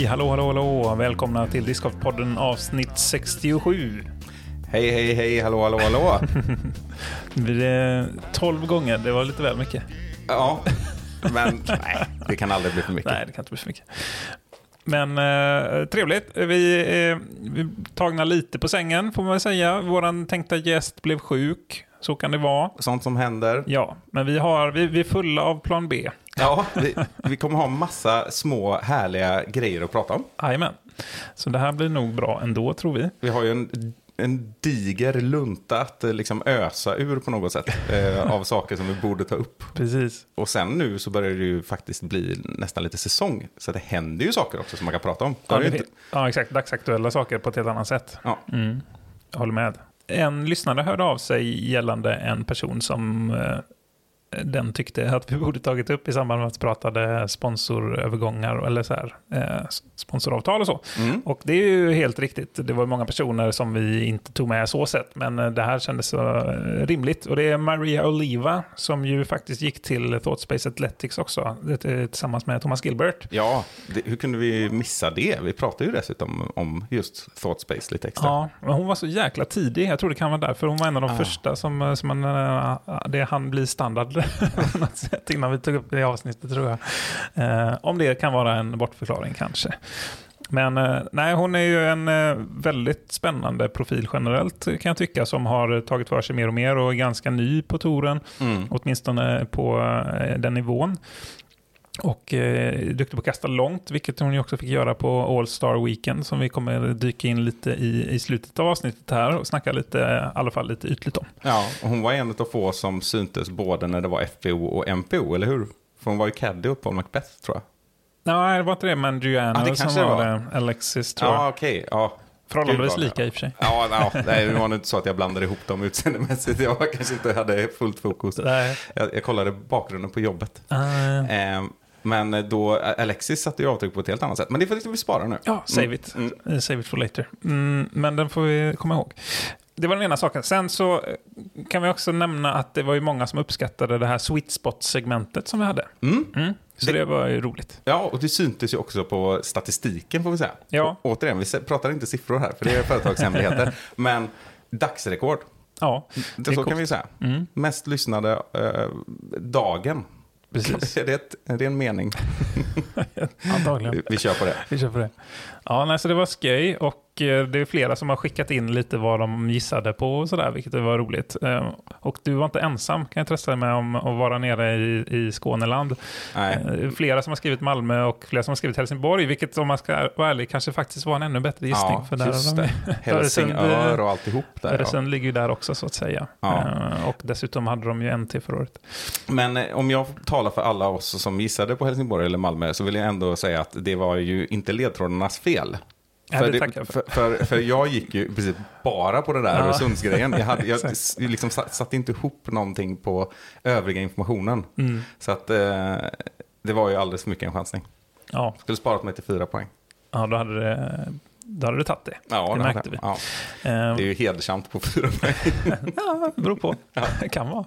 hej, hallå, hallå, hallå. Välkomna till Discgolfpodden avsnitt 67. Hej, hej, hej, hallå, hallå, hallå. Det blir 12 gånger, det var lite väl mycket. ja, men nej, det kan aldrig bli för mycket. Nej, det kan inte bli för mycket. Men eh, trevligt. Vi är, är tagna lite på sängen, får man väl säga. Vår tänkta gäst blev sjuk. Så kan det vara. Sånt som händer. Ja, men vi, har, vi, vi är fulla av plan B. Ja, vi, vi kommer ha massa små härliga grejer att prata om. Jajamän. Så det här blir nog bra ändå, tror vi. Vi har ju en, en diger lunta att eh, liksom ösa ur på något sätt eh, av saker som vi borde ta upp. Precis. Och sen nu så börjar det ju faktiskt bli nästan lite säsong. Så det händer ju saker också som man kan prata om. Ja, inte... ja, exakt. Dagsaktuella saker på ett helt annat sätt. ja. Mm, jag håller med. En lyssnare hörde av sig gällande en person som eh, den tyckte att vi borde tagit upp i samband med att vi pratade sponsorövergångar eller så här, eh, sponsoravtal och så. Mm. Och det är ju helt riktigt. Det var många personer som vi inte tog med så sett, men eh, det här kändes så eh, rimligt. Och det är Maria Oliva som ju faktiskt gick till Thoughtspace Athletics också, är tillsammans med Thomas Gilbert. Ja, det, hur kunde vi missa det? Vi pratade ju dessutom om just Thoughtspace lite extra. Ja, men hon var så jäkla tidig. Jag tror det kan vara därför. Hon var en av de Ah. första som, som man, det han blir standard på något sätt innan vi tog upp det i avsnittet tror jag. Eh, om det kan vara en bortförklaring kanske. Men eh, nej, hon är ju en eh, väldigt spännande profil generellt kan jag tycka som har tagit för sig mer och mer och är ganska ny på touren. Mm. Åtminstone på den nivån. Och eh, duktig på att kasta långt, vilket hon ju också fick göra på All Star Weekend som vi kommer dyka in lite i, i slutet av avsnittet här och snacka lite, i alla fall lite ytligt om. Ja, och hon var en av få som syntes både när det var FPO och MPO, eller hur? För hon var ju caddy upp på Macbeth, tror jag. Nej, det var inte det, men Giuliano Ah, det som var var. det. Alexis tror jag. Ja, okej. ja. Förhållandevis lika i och för sig. Ja, ja nej, det var nog inte så att jag blandade ihop dem utseendemässigt. Jag kanske inte hade fullt fokus. Jag, jag kollade bakgrunden på jobbet. Uh, Eh, men då, Alexis satte ju avtryck på ett helt annat sätt. Men det får vi spara nu. ja, save Mm, it. mm. Eh, Save it for later. Mm, men den får vi komma ihåg. Det var den ena saken. Sen så eh, kan vi också nämna att det var ju många som uppskattade det här sweet spot-segmentet som vi hade. Mm. Mm. Så Det- det var ju roligt. Ja, och det syntes ju också på statistiken får vi säga. Ja. Och, återigen, vi pratar inte siffror här, för det är företagshemligheter. men dagsrekord, Ja, det, är så kan coolt. vi säga. Mm. Mest lyssnade eh, dagen. Precis. Är det, ett, är det en mening? Antagligen. Vi, vi kör på det. Vi kör på det. Ja, nej, så det var skoj och eh, det är flera som har skickat in lite vad de gissade på och sådär, vilket var roligt. Eh, Och du var inte ensam, kan jag trösta dig med, om att vara nere i, i Skåneland. Nej. Eh, Flera som har skrivit Malmö och flera som har skrivit Helsingborg, vilket om man ska vara ärlig kanske faktiskt var en ännu bättre gissning. Ja, för där just de- det. Öresund, Helsingör eh, och alltihop där. Ja. Öresund ligger ju där också så att säga. Ja. Eh, Och dessutom hade de ju en till förra året. Men eh, om jag talar för alla oss som gissade på Helsingborg eller Malmö så vill jag ändå säga att det var ju inte ledtrådarnas fel. Ja, för, det för. för, för, jag gick ju precis bara på den där Ja. Öresundsgrejen. Jag, hade, jag liksom satt, satte inte ihop någonting på övriga informationen. Mm. Så att eh, det var ju alldeles för mycket en chansning. Ja, Skulle sparat mig till fyra poäng. ja då, hade det, då hade du tagit det. Ja, det märkte vi. Ja, Eh, det är ju hedersamt på fyra poäng. Ja, det beror på. Det kan vara.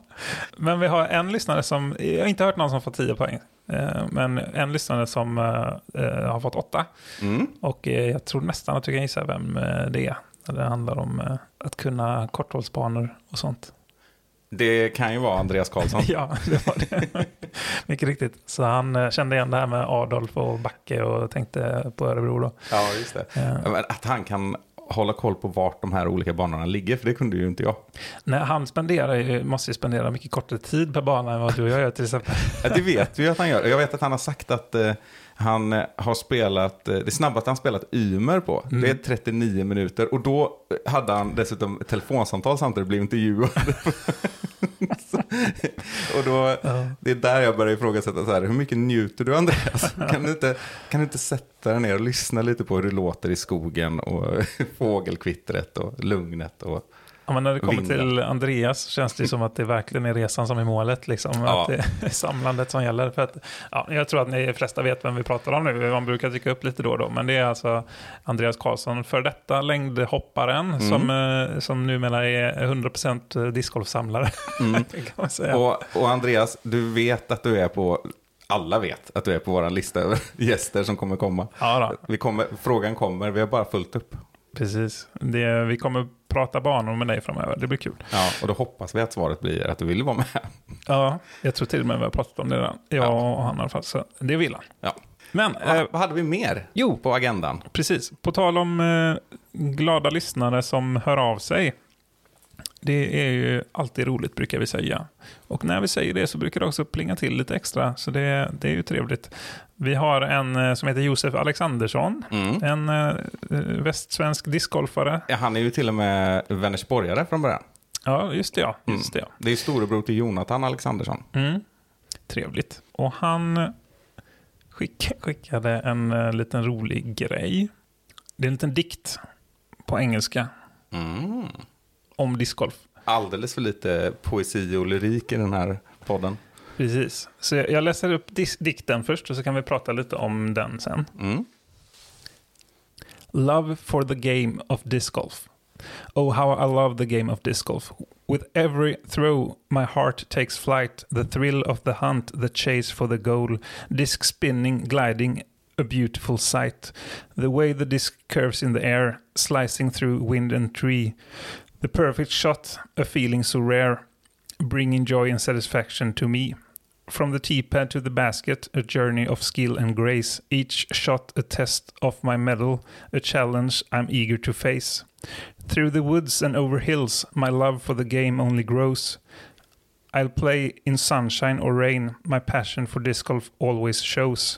Men vi har en lyssnare som, jag har inte hört någon som fått 10 poäng. Eh, Men en lyssnare som eh, har fått 8. Mm. Och eh, jag tror nästan att du kan gissa vem eh, det är. Det handlar om att kunna korthållsbanor och sånt. Det kan ju vara Andreas Karlsson. Ja, det var det. Mycket riktigt. Så han eh, kände igen det här med Adolf och Backe och tänkte på Örebro då. Ja, just det. Men Att han kan hålla koll på vart de här olika banorna ligger, för det kunde ju inte jag. Nej, han spenderar ju, måste ju spendera mycket kortare tid per bana än vad du och jag gör till exempel. Ja, det vet vi att han gör. Jag vet att han har sagt att eh, han eh, har spelat, eh, det snabbaste han spelat Ymer på, det är 39 minuter. Och då hade han dessutom ett telefonsamtal samtidigt, blev intervjuad. Och då, Ja. det är där jag börjar ifrågasätta så här, hur mycket njuter du Andreas? Kan du, inte, kan du inte sätta dig ner och lyssna lite på hur det låter i skogen och fågelkvittret och lugnet och Ja, men när det kommer Vinna. till Andreas känns det som att det verkligen är resan som är målet. Liksom. Ja. Att det är samlandet som gäller. För att, ja, jag tror att ni flesta vet vem vi pratar om nu. Man brukar dyka upp lite då och då. Men det är alltså Andreas Karlsson, för detta längdhopparen som, eh, som numera är 100% discgolfsamlare. Mm. Och, och Andreas, du vet att du är på, alla vet att du är på vår lista över gäster som kommer komma. Ja. Vi kommer, frågan kommer, vi har bara fullt upp. Precis. Det, vi kommer prata banor med dig framöver. Det blir kul. Ja, och då hoppas vi att svaret blir att du vill vara med. Ja, jag tror till och med vi har pratat om det redan. Jag Ja. och han i alla fall. Så det vill han. Ja. Men, Vad, eh, vad hade vi mer jo, på agendan? precis. På tal om eh, glada lyssnare som hör av sig. Det är ju alltid roligt brukar vi säga. Och när vi säger det så brukar det också plinga till lite extra. Så det, det är ju trevligt. Vi har en eh, som heter Josef Alexandersson. Mm. En eh, västsvensk discgolfare. Ja, han är ju till och med Vänersborgare från början. Ja, just det ja. Just det, ja. Det är storebror till Jonathan Alexandersson. Mm. Trevligt. Och han skick, skickade en eh, liten rolig grej. Det är en liten dikt på engelska Mm. Om discgolf. Alldeles för lite poesi och lyrik i den här podden. Precis. Så jag, läser upp dikten först och så kan vi prata lite om den sen. Mm. Love for the game of disc golf. Oh, how I love the game of disc golf. With every throw, my heart takes flight. The thrill of the hunt, the chase for the goal. Disc spinning, gliding, a beautiful sight. The way the disc curves in the air, slicing through wind and tree. The perfect shot, a feeling so rare, bringing joy and satisfaction to me. From the tee pad to the basket, a journey of skill and grace. Each shot a test of my mettle, a challenge I'm eager to face. Through the woods and over hills, my love for the game only grows. I'll play in sunshine or rain, my passion for disc golf always shows.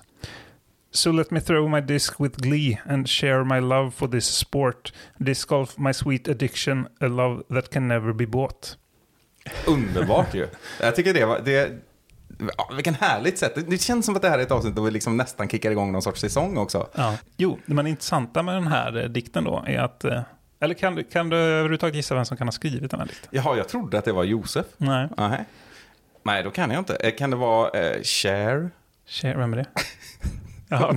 So let me throw my disc with glee and share my love for this sport. Disc golf, my sweet addiction, a love that can never be bought. Underbart ju. Jag tycker det var... Det, ja, vilken härligt sätt. Det- Det känns som att det här är ett avsnitt där vi liksom nästan kickar igång någon sorts säsong också. Ja. Jo, det men intressanta med den här eh, dikten då är att... Eh, eller kan, kan du överhuvudtaget gissa vem som kan ha skrivit den här dikten? Jaha, jag trodde att det var Josef. Nej. Nej. Nej, då kan jag inte. Eh, Kan det vara eh, Cher? Cher, vem är det? Ja,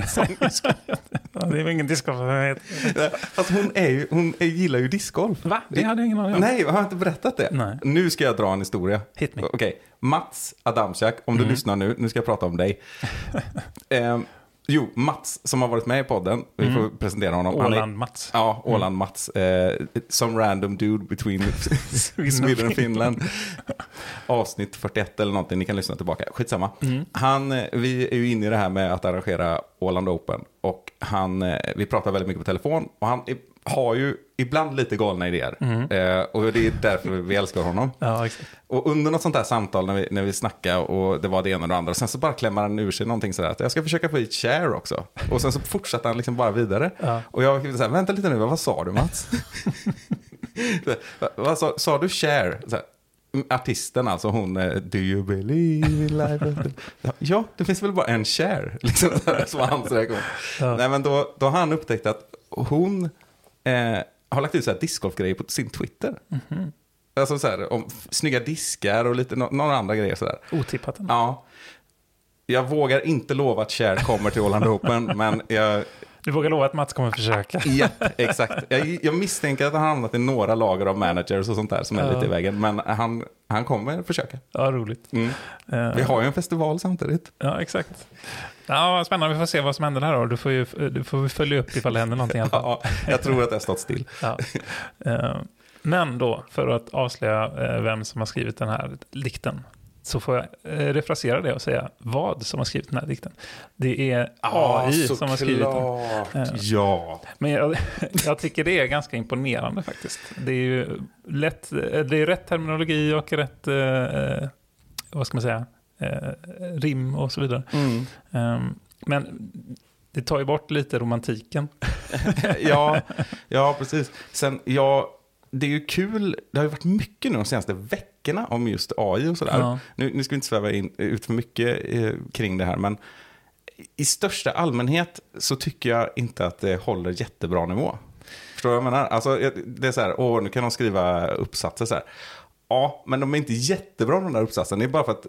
det är väl ingen heter. Fast hon, är ju, hon är, gillar ju discgolf. Va? Det hade jag ingen aning om. Nej, har jag inte berättat det? Nej. Nu ska jag dra en historia. Hit me. Okej, Mats Adamczak, om du lyssnar nu, nu ska jag prata om dig. Ehm, jo, Mats som har varit med i podden, vi får presentera honom. Åland-Mats. Ja, Åland-Mats. Eh, some random dude between Sweden and Finland. Avsnitt 41 eller någonting, ni kan lyssna tillbaka. Skitsamma. Han, eh, vi är ju inne i det här med att arrangera Åland Open. Och han, eh, vi pratar väldigt mycket på telefon. Och han är, har ju ibland lite galna idéer. Eh, och det är därför vi älskar honom. Ja. Och under något sånt här samtal när vi, när vi snackade och det var det ena och det andra. Sen så bara klämmer han ur sig någonting sådär. Att jag ska försöka få hit Cher också. Och sen så fortsätter han liksom bara vidare. Ja. Och jag var så här, vänta lite nu, vad sa du Mats? Vad, sa, sa du Cher? Så här, mm, artisten alltså, hon, eh, do you believe in life? after-" Ja, det finns väl bara en Cher, liksom, så här, som hans reaktion. Ja. Nej, men då, då har han upptäckt att hon eh, har lagt ut så här discgolfgrejer på sin Twitter. Mhm. Alltså så här, om snygga diskar och lite no- några andra grejer sådär. Otippat ändå. Ja. Jag vågar inte lova att Cher kommer till Åland Open, men jag, Du vågar lova att Mats kommer försöka. ja, exakt. Jag, jag misstänker att han har hamnat i några lager av managers och sånt där som är Ja. lite i vägen, men han, han kommer försöka. Ja, roligt. Mm. Eh, Vi har ju en festival samtidigt. Ja, exakt. Ja, spännande. Vi får se vad som händer här då. Du får ju du får följa upp ifall det händer någonting. Ja, jag tror att det har stått still. Ja. Eh, Men då, för att avslöja eh, vem som har skrivit den här dikten, så får jag eh, refrasera det och säga vad som har skrivit den här dikten. Det är AI som har skrivit den. såklart. Ja. Men jag, jag tycker det är ganska imponerande faktiskt. Det är ju lätt, det är rätt terminologi och rätt, eh, vad ska man säga, eh, rim och så vidare. Mm. Ehm, men det tar ju bort lite romantiken. ja, ja, precis. Sen, ja, det är ju kul. Det har ju varit mycket nu de senaste veckorna om just AI och sådär. Ja. Nu, nu ska vi inte sväva in, ut för mycket eh, kring det här, men i största allmänhet så tycker jag inte att det håller jättebra nivå. Förstår du vad jag menar? Alltså, det är så här, åh, nu kan de skriva uppsatser så här. Ja, men de är inte jättebra de där uppsatserna. Det är bara för att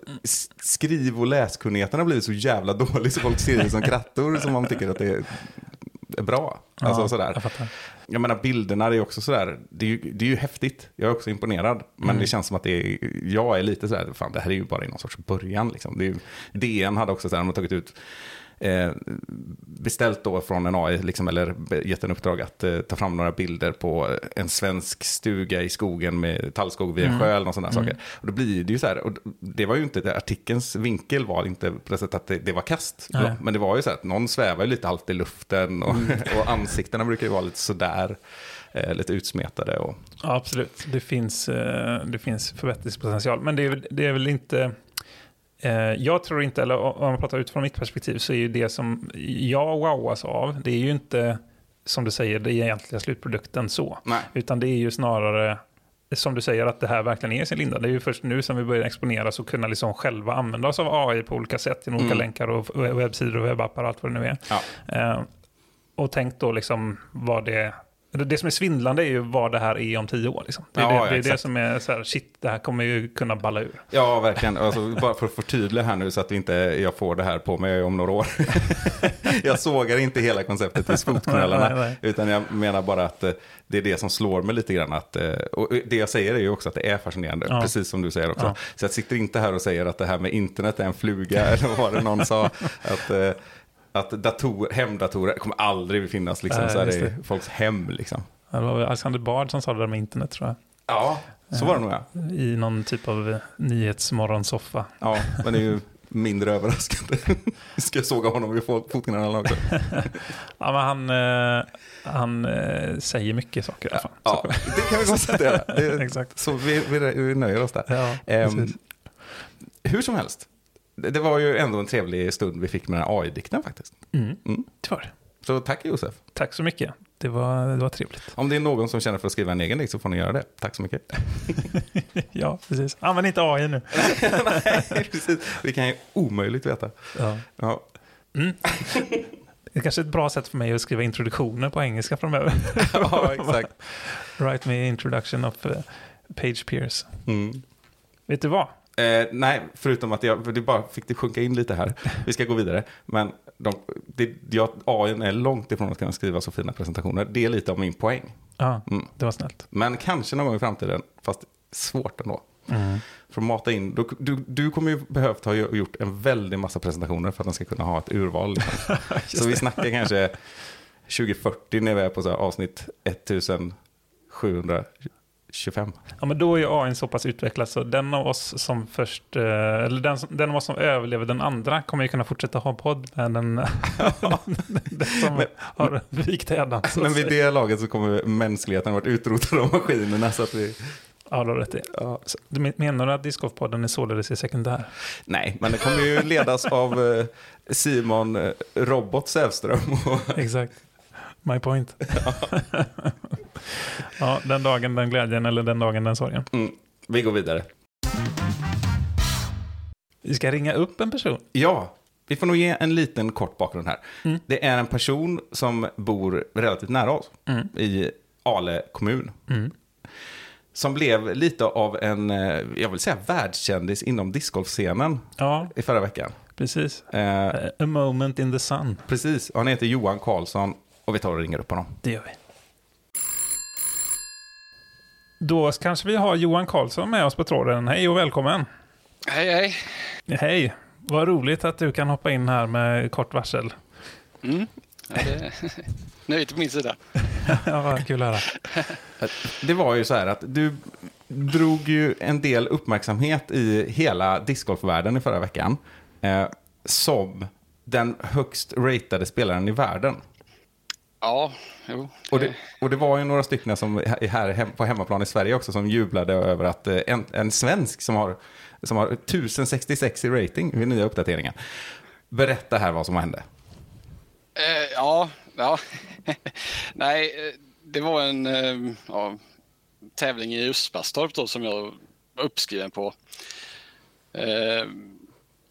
skriv och läskunnigheten har blivit så jävla dålig så folk skriver som krattor som man tycker att det är är bra. Alltså Ja, sådär. jag. Jag menar bilderna är också sådär, det är ju, det är ju häftigt. Jag är också imponerad. Men Mm. det känns som att det är, jag är lite sådär, fan det här är ju bara i någon sorts början liksom. Det är, ju- DN hade också sådär, de har tagit ut eh, beställt då från en AI, liksom, eller gett en uppdrag att eh, ta fram några bilder på en svensk stuga i skogen med tallskog vid en Mm. sjö eller sådana saker. Och då blir det ju så här, och det var ju inte, det, artikelns vinkel var inte på det sättet att det, det var kast. Nej. Men det var ju så här att någon svävar ju lite halvt i luften och, och ansiktena brukar ju vara lite sådär, eh, lite utsmetade. Och, Ja, absolut. Det finns, eh, det finns förbättringspotential. Men det är, det är väl inte... eh, Jag tror inte, eller om man pratar utifrån mitt perspektiv, så är ju det som jag wowas av, det är ju inte, som du säger, det egentliga slutprodukten så. nej. Utan det är ju snarare, som du säger, att det här verkligen är sin linda. Det är ju först nu som vi börjar exponeras och kunna liksom själva använda oss av AI på olika sätt, genom olika Mm. länkar och webbsidor och webbappar och allt vad det nu är. Ja. Eh, och tänk då liksom vad det... Det som är svindlande är ju vad det här är om tio år. Liksom. Det är, Ja, det, det, är det som är så här, shit, det här kommer ju kunna balla ur. Ja, verkligen. Alltså, bara för att förtydliga här nu så att inte, jag får det här på mig om några år. jag sågar inte hela konceptet i fotknölarna. nej. Utan jag menar bara att eh, det är det som slår mig lite grann. Att, eh, och det jag säger är ju också att det är fascinerande. Ja. Precis som du säger också. Så jag sitter inte här och säger att det här med internet är en fluga. eller vad var det någon sa. Att, eh, att dator, hemdatorer kommer aldrig finnas liksom, Nej, så här i folks hem. Liksom. Det var Alexander Bard som sa det där med internet tror jag. Ja, så var det nog ja. I någon typ av eh, nyhetsmorgonsoffa. Ja, men det är ju mindre överraskande. Ska jag såga honom i fot- fotknölarna också? Ja, men han, eh, han eh, säger mycket saker i alla fall. Ja, det kan vi konstatera. Exakt. så vi, vi, vi nöjer oss där. Ja, precis. hur som helst, det, var ju ändå en trevlig stund vi fick med den här AI-dikten faktiskt. Mm. Mm. Det var det. Så tack Josef. Tack så mycket. Det var, det var trevligt. Om det är någon som känner för att skriva en egen dikt så får ni göra det. Tack så mycket. ja, precis. Använd inte AI nu. Nej, precis. Vi kan ju omöjligt veta. Ja. Ja, Det är kanske är ett bra sätt för mig att skriva introduktioner på engelska framöver. ja exakt. Write me introduction of uh, Page Pierce. Mm. Vet du vad? Eh, nej, förutom att jag det bara fick det sjunka in lite här. Vi ska gå vidare. Men de, det, jag, AI är långt ifrån att kunna skriva så fina presentationer. Det är lite av min poäng. Ja, mm. det var snällt. Men kanske någon gång i framtiden, fast svårt ändå. Mm. För att mata in, du, du, du kommer ju behövt ha gjort en väldig massa presentationer för att den ska kunna ha ett urval. Liksom. Så vi snackar kanske 2040 när vi är på så avsnitt 1700 25. Ja, men då är ju AI så pass utvecklad så den av oss som först, eh, eller den, den av oss som överlever den andra kommer ju kunna fortsätta ha podd med den, den som men, har vikt hädan. Men vid det laget så kommer mänskligheten varit utrotad av maskinerna så att vi... Ja, du har rätt i. Menar du att discgolfpodden är således i sekundär? Nej, men den kommer ju ledas av eh, Simon eh, Robot Sävström Exakt. My point. ja, den dagen den glädjen eller den dagen den sorgen. mm, vi går vidare. Vi ska ringa upp en person. Ja, vi får nog ge en liten kort bakgrund här. Mm. Det är en person som bor relativt nära oss Mm. i Ale kommun. Mm. Som blev lite av en, eh, jag vill säga världskändis inom discgolfscenen Ja, i förra veckan. precis. Eh, A moment in the sun. precis, han heter Johan Karlsson och vi tar och ringer upp honom. Det gör vi. Då kanske vi har Johan Karlsson med oss på tråden. Hej och välkommen. Hej, hej. Hej. Vad roligt att du kan hoppa in här med kort varsel. Mm. Ja, det... Nöjet på min sida. ja, vad kul att höra. Det var ju så här att du drog ju en del uppmärksamhet i hela discgolfvärlden i förra veckan. Eh, som den högst ratade spelaren i världen. Ja, jo. Och det, och det var ju några stycken som är här hem, på hemmaplan i Sverige också som jublade över att eh, en, en svensk som har, som har 1066 i rating vid nya uppdateringen. Berätta här vad som hände. Eh, ja, ja. Nej, eh, det var en eh, ja, tävling i Uspastorp då som jag var uppskriven på. Eh,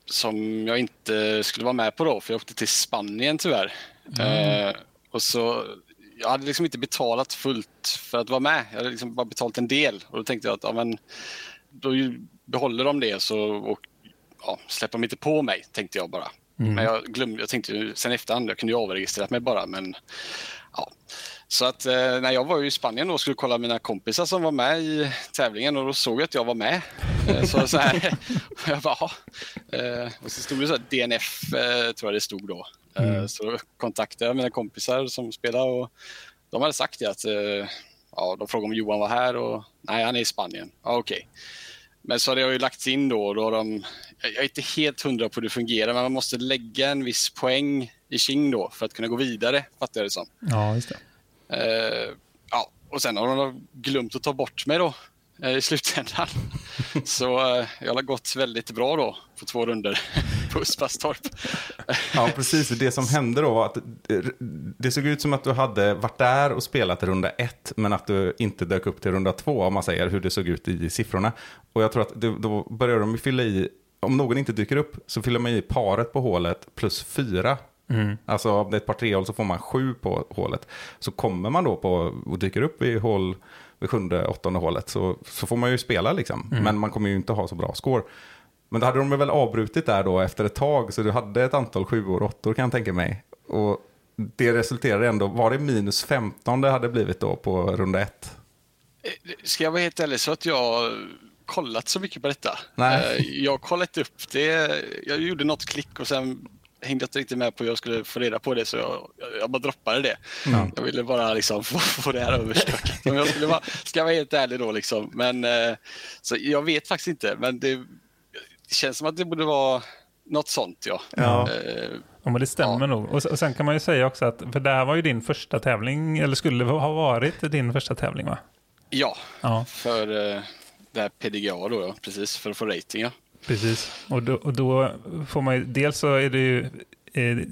som jag inte skulle vara med på då, för jag åkte till Spanien tyvärr. Eh, och så jag hade liksom inte betalat fullt för att vara med. Jag hade liksom bara betalat en del och då tänkte jag att ja, men, då behåller de det så och, ja, släpper de inte på mig, tänkte jag bara. Men jag glömde, jag tänkte sen efterhand, jag kunde ju avregistrerat mig bara, men ja. Så att eh, när jag var i Spanien och skulle kolla mina kompisar som var med i tävlingen och då såg jag att jag var med. Eh, så, så här, jag bara, "Jaha." eh, och så stod det så här DNF, tror jag det stod då. Eh, Så kontaktade jag mina kompisar som spelar och de hade sagt det att, eh, ja, de frågade om Johan var här och nej, han är i Spanien. Ja, okej. Men så har det ju lagts in då. Då har de, jag är inte helt hundra på hur det fungerar, men man måste lägga en viss poäng i King då för att kunna gå vidare, fattar jag det som. Ja, just det. Eh, ja, och sen har de glömt att ta bort mig då i slutändan. Så eh, jag har gått väldigt bra då på två runder på Uspastorp. Ja, precis. Det som hände då var att eh, det såg ut som att du hade varit där och spelat runda ett, men att du inte dök upp till runda två, om man säger hur det såg ut i siffrorna. Och jag tror att det, då börjar de fylla i, om någon inte dyker upp, så fyller man i paret på hålet plus fyra. Alltså om det är ett par trehål så får man sju på hålet. Så kommer man då på och dyker upp i hål vid sjunde, åttonde hålet så, så får man ju spela liksom. Men man kommer ju inte ha så bra score. Men då hade de väl avbrutit där då efter ett tag, så du hade ett antal sjuor och åttor kan jag tänka mig. Och det resulterade ändå, var det minus 15 det hade blivit då på runda ett? Ska jag vara helt ärlig så att jag kollat så mycket på detta. Nej. Eh, Jag har kollat upp det. Jag gjorde något klick och sen hängde jag inte riktigt med på hur jag skulle få reda på det så jag, jag bara droppade det. Jag ville bara liksom få, få det här överstökat. Jag skulle vara, ska jag vara helt ärlig då liksom. Men, eh, så jag vet faktiskt inte, men det, det känns som att det borde vara något sånt ja. Ja. Eh, Ja, men det stämmer Ja. nog. Och, och sen kan man ju säga också att, för det här var ju din första tävling, eller skulle ha varit din första tävling va? ja, Ja, för eh, det här PDGA då ja, precis, för att få rating ja. precis. Och då, och då får man ju, dels så är det ju,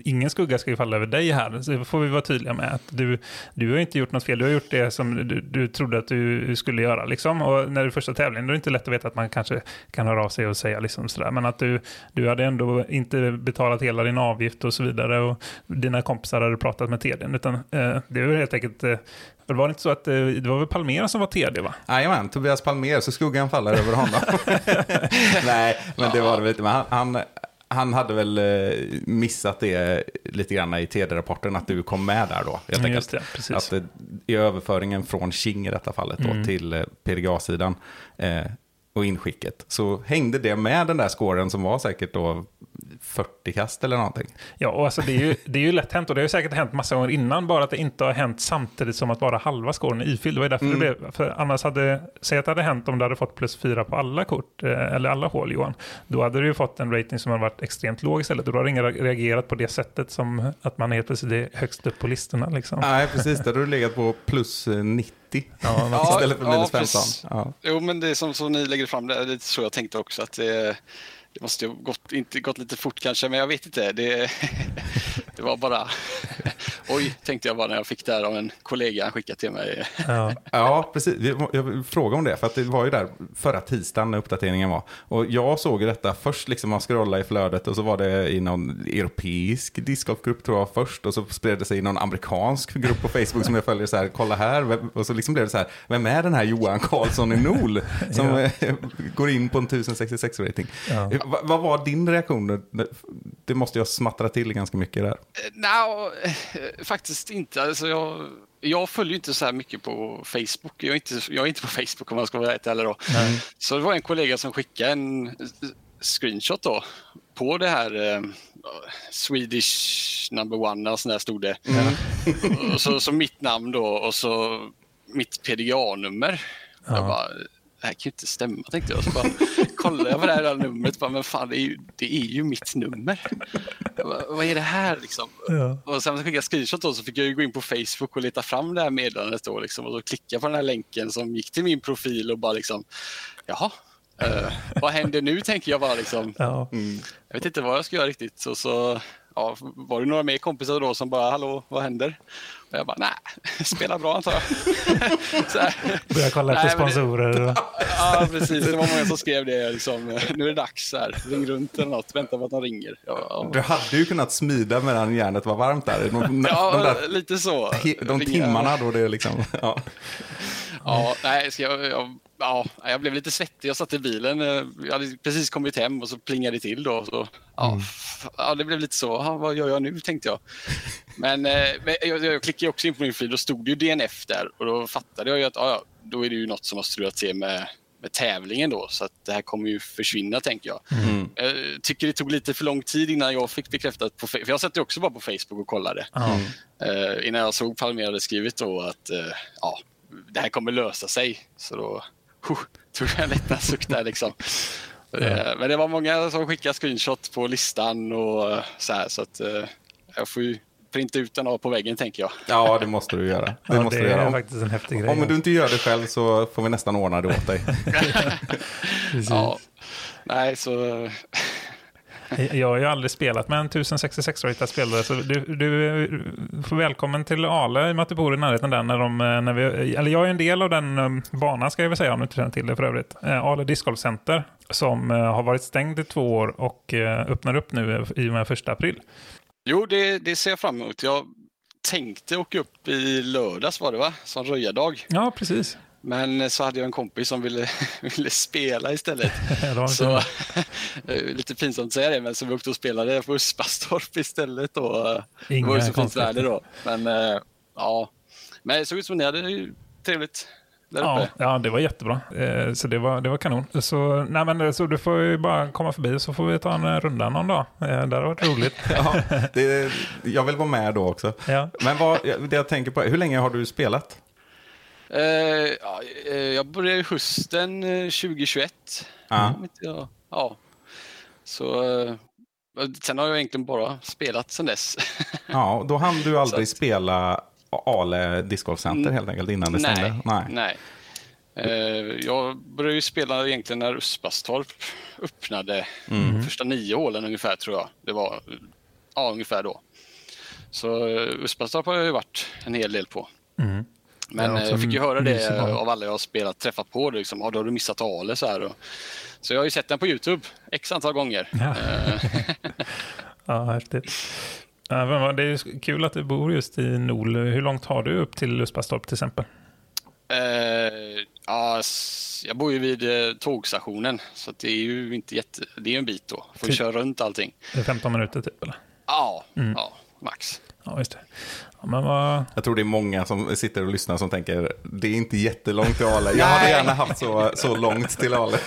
ingen skugga ska ju falla över dig här, så får vi vara tydliga med. Att du, du har inte gjort något fel, du har gjort det som du, du trodde att du skulle göra. Liksom. Och när det är första tävlingen, då är det inte lätt att veta att man kanske kan höra av sig och säga liksom sådär. Men att du, du hade ändå inte betalat hela din avgift och så vidare. Och dina kompisar hade pratat med TDn. Utan eh, det var helt enkelt, eh, det var inte så att eh, det var väl Palmera som var TD va? Jajamän, Tobias Palmer, så skuggan faller över honom. Nej, men det var det inte. Men han, han, han hade väl eh, missat det lite grann i TD-rapporten, att du kom med där då. Helt Mm, enkelt. det, precis. Att eh, i överföringen från King i detta fallet då, till eh, PDGA-sidan eh, och inskicket, så hängde det med den där scoren som var säkert då 40 kast eller någonting. Ja, och alltså det, är ju, det är ju lätt hänt och det har ju säkert hänt massa gånger innan, bara att det inte har hänt samtidigt som att bara halva scoren är ifylld. Det var därför det blev, för annars hade, säg att det hade hänt om du hade fått plus fyra på alla kort, eh, eller alla hål Johan, då hade du ju fått en rating som hade varit extremt låg istället då har ingen reagerat på det sättet som att man helt plötsligt är högst upp på listorna liksom. Nej, precis. Där har du legat på plus eh, 90 Ja, Ja, istället för minus 15. precis. Ja. Jo, men det är som, som ni lägger fram det, det är så jag tänkte också att det, det måste ju ha gått, inte gått lite fort kanske, men jag vet inte. Det, det var bara, oj, tänkte jag bara när jag fick det här av en kollega han skickade till mig. ja. Ja, precis. Jag vill fråga om det, för att det var ju där förra tisdagen när uppdateringen var. Och jag såg detta först, liksom man scrollade i flödet och så var det i någon europeisk discgolfgrupp tror jag först. Och så spred det sig i någon amerikansk grupp på Facebook som jag följer så här, kolla här. Och så liksom blev det så här, vem är den här Johan Karlsson i Nol som Ja. går in på en 1066 rating? Ja. Eh, vad- vad var din reaktion? Det måste jag smattra till ganska mycket där. Nej, faktiskt inte. Alltså jag, jag följer inte så här mycket på Facebook. Jag är inte, jag är inte på Facebook om man ska vara rätt eller då. Så det var en kollega som skickade en screenshot då på det här eh, Swedish number one, sån där stod det. och så, så mitt namn då och så mitt PDA-nummer. Jag bara, det här kan ju inte stämma tänkte jag. Så bara kollade jag på det här numret. Bara, men fan, det är ju, det är ju mitt nummer. Bara, Vad är det här liksom? Ja. Och sen när jag skickade screenshot då, så fick jag ju gå in på Facebook och leta fram det här meddelandet då liksom, och så klicka på den här länken som gick till min profil och bara liksom, jaha, eh, vad händer nu tänker jag bara liksom. Ja. Jag vet inte vad jag ska göra riktigt. Så, så, ja, var det några mer kompisar då som bara, hallå, vad händer? Och jag bara, nej, spela bra antar jag. Så här. Börja kolla Nej, efter det- sponsorer. och- Ja, precis. Det var många som skrev det. Liksom. Nu är det dags. Här. Ring runt eller något. Vänta på att de ringer. Ja, Du hade ju kunnat smida medan järnet var varmt där. De, de, ja där, lite så. de timmarna då det är liksom... Ja. Ja, nej, ska jag, jag, ja, jag blev lite svettig. Jag satt i bilen. eh, Jag hade precis kommit hem och så plingade det till. Då, så, ja, f- ja, det blev lite så. Ja, vad gör jag nu, tänkte jag. Men, eh, men jag, jag klickade också in på min feed. Då stod det ju DNF där. Och då fattade jag ju att ja, ja, då är det ju något som har strulat till med, med tävlingen. då. Så att det här kommer ju försvinna, tänker jag. Jag tycker det tog lite för lång tid innan jag fick bekräftat. På, för jag satt ju också bara på Facebook och kollade. Ja. Eh, innan jag såg Palmér hade skrivit då att eh, ja, det här kommer lösa sig. Så då huh, tog jag en lättnad suck där liksom. Eh, men det var många som skickade screenshot på listan och eh, så här så att eh, jag får ju printa ut den av på väggen tänker jag. ja, det måste du göra. Det Ja, måste det du göra. är Om, faktiskt en häftig grej. om du inte gör det själv så får vi nästan ordna det åt dig. Ja. Nej, så Jag har ju aldrig spelat med en 1066-ratad spelare, så du, du får välkommen till Ale i och med att du bor i närheten där. När de, när vi, eller jag är en del av den um, banan, ska jag väl säga, om du inte känner till det för övrigt. Eh, Ale Discgolf Center, som eh, har varit stängd i två år och eh, öppnar upp nu i och med första april. jo, det, det ser jag fram emot. Jag tänkte åka upp i lördags var det va? Som röjardag. Ja, precis. Men så hade jag en kompis som ville, ville spela istället. Det Så, det är lite pinsamt att säga det, men så vi åkte och spelade på Uspastorp istället. Då. det Inga var ju så fint väder då. Men eh, ja, men det såg ut som ni hade det ju trevligt där Ja, uppe. ja, det var jättebra. Eh, Så det var, det var kanon. Så, nej, men, så du får ju bara komma förbi så får vi ta en eh, runda någon dag. Eh, Det har varit roligt. Ja, det, jag vill vara med då också. Ja. Men vad, det jag tänker på, hur länge har du spelat? Eh, ja, eh, jag började i hösten eh, 2021. Ja. Om inte jag- ja. Så, eh, sen har jag egentligen bara spelat sen dess. Ja, då hann du aldrig att- spela Ale Discgolf Center helt enkelt innan det stängde? Mm. nej, nej. Eh, jag började ju spela egentligen när Uspastorp öppnade. Mm. Första nio hålen ungefär tror jag. Det var ja, ungefär då. Så eh, Uspastorp har jag ju varit en hel del på. Mm. Men eh, jag fick ju höra det bana. av alla jag har spelat, träffat på. Det, liksom, ja, då har du missat Ale så här. Och, så jag har ju sett den på Youtube x antal gånger. Ja. Eh, Ja, häftigt. Det är kul att du bor just i Nol. Hur långt har du upp till Uspastorp till exempel? Eh, ja, jag bor ju vid eh, tågstationen så det är ju inte jätte... Det är en bit då. Får Typ. köra runt allting. Det är 15 minuter typ eller? Ja, Mm. ja max. Ja, just det. Ja, men vad... Jag tror det är många som sitter och lyssnar som tänker, det är inte jättelångt till Ale. Jag hade gärna haft så, så långt till Ale.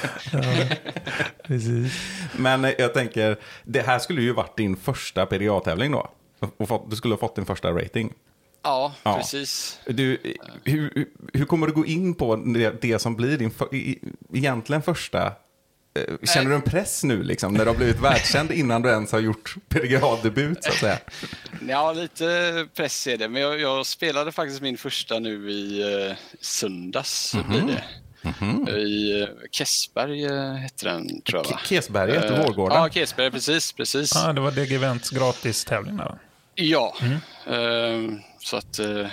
Precis. Men jag tänker, det här skulle ju varit din första PDA-tävling då. Och fått, du skulle ha fått din första rating. Ja, Ja. precis. Du, hur, hur- kommer du gå in på det, det som blir din för, i, egentligen första... eh, Känner du en press nu liksom, när du har blivit världskänd innan du ens har gjort PDA-debut så att säga? Ja, lite press är det. Men jag, jag spelade faktiskt min första nu i eh, söndags. blir det. I eh, Kessberg eh, hette den, tror jag. Va? Kesberget, Eh, Vårgården. Ja, Kessberg, precis. precis. Ja, det var DG Events gratis-tävling där. Ja, Ehm, så att... eh,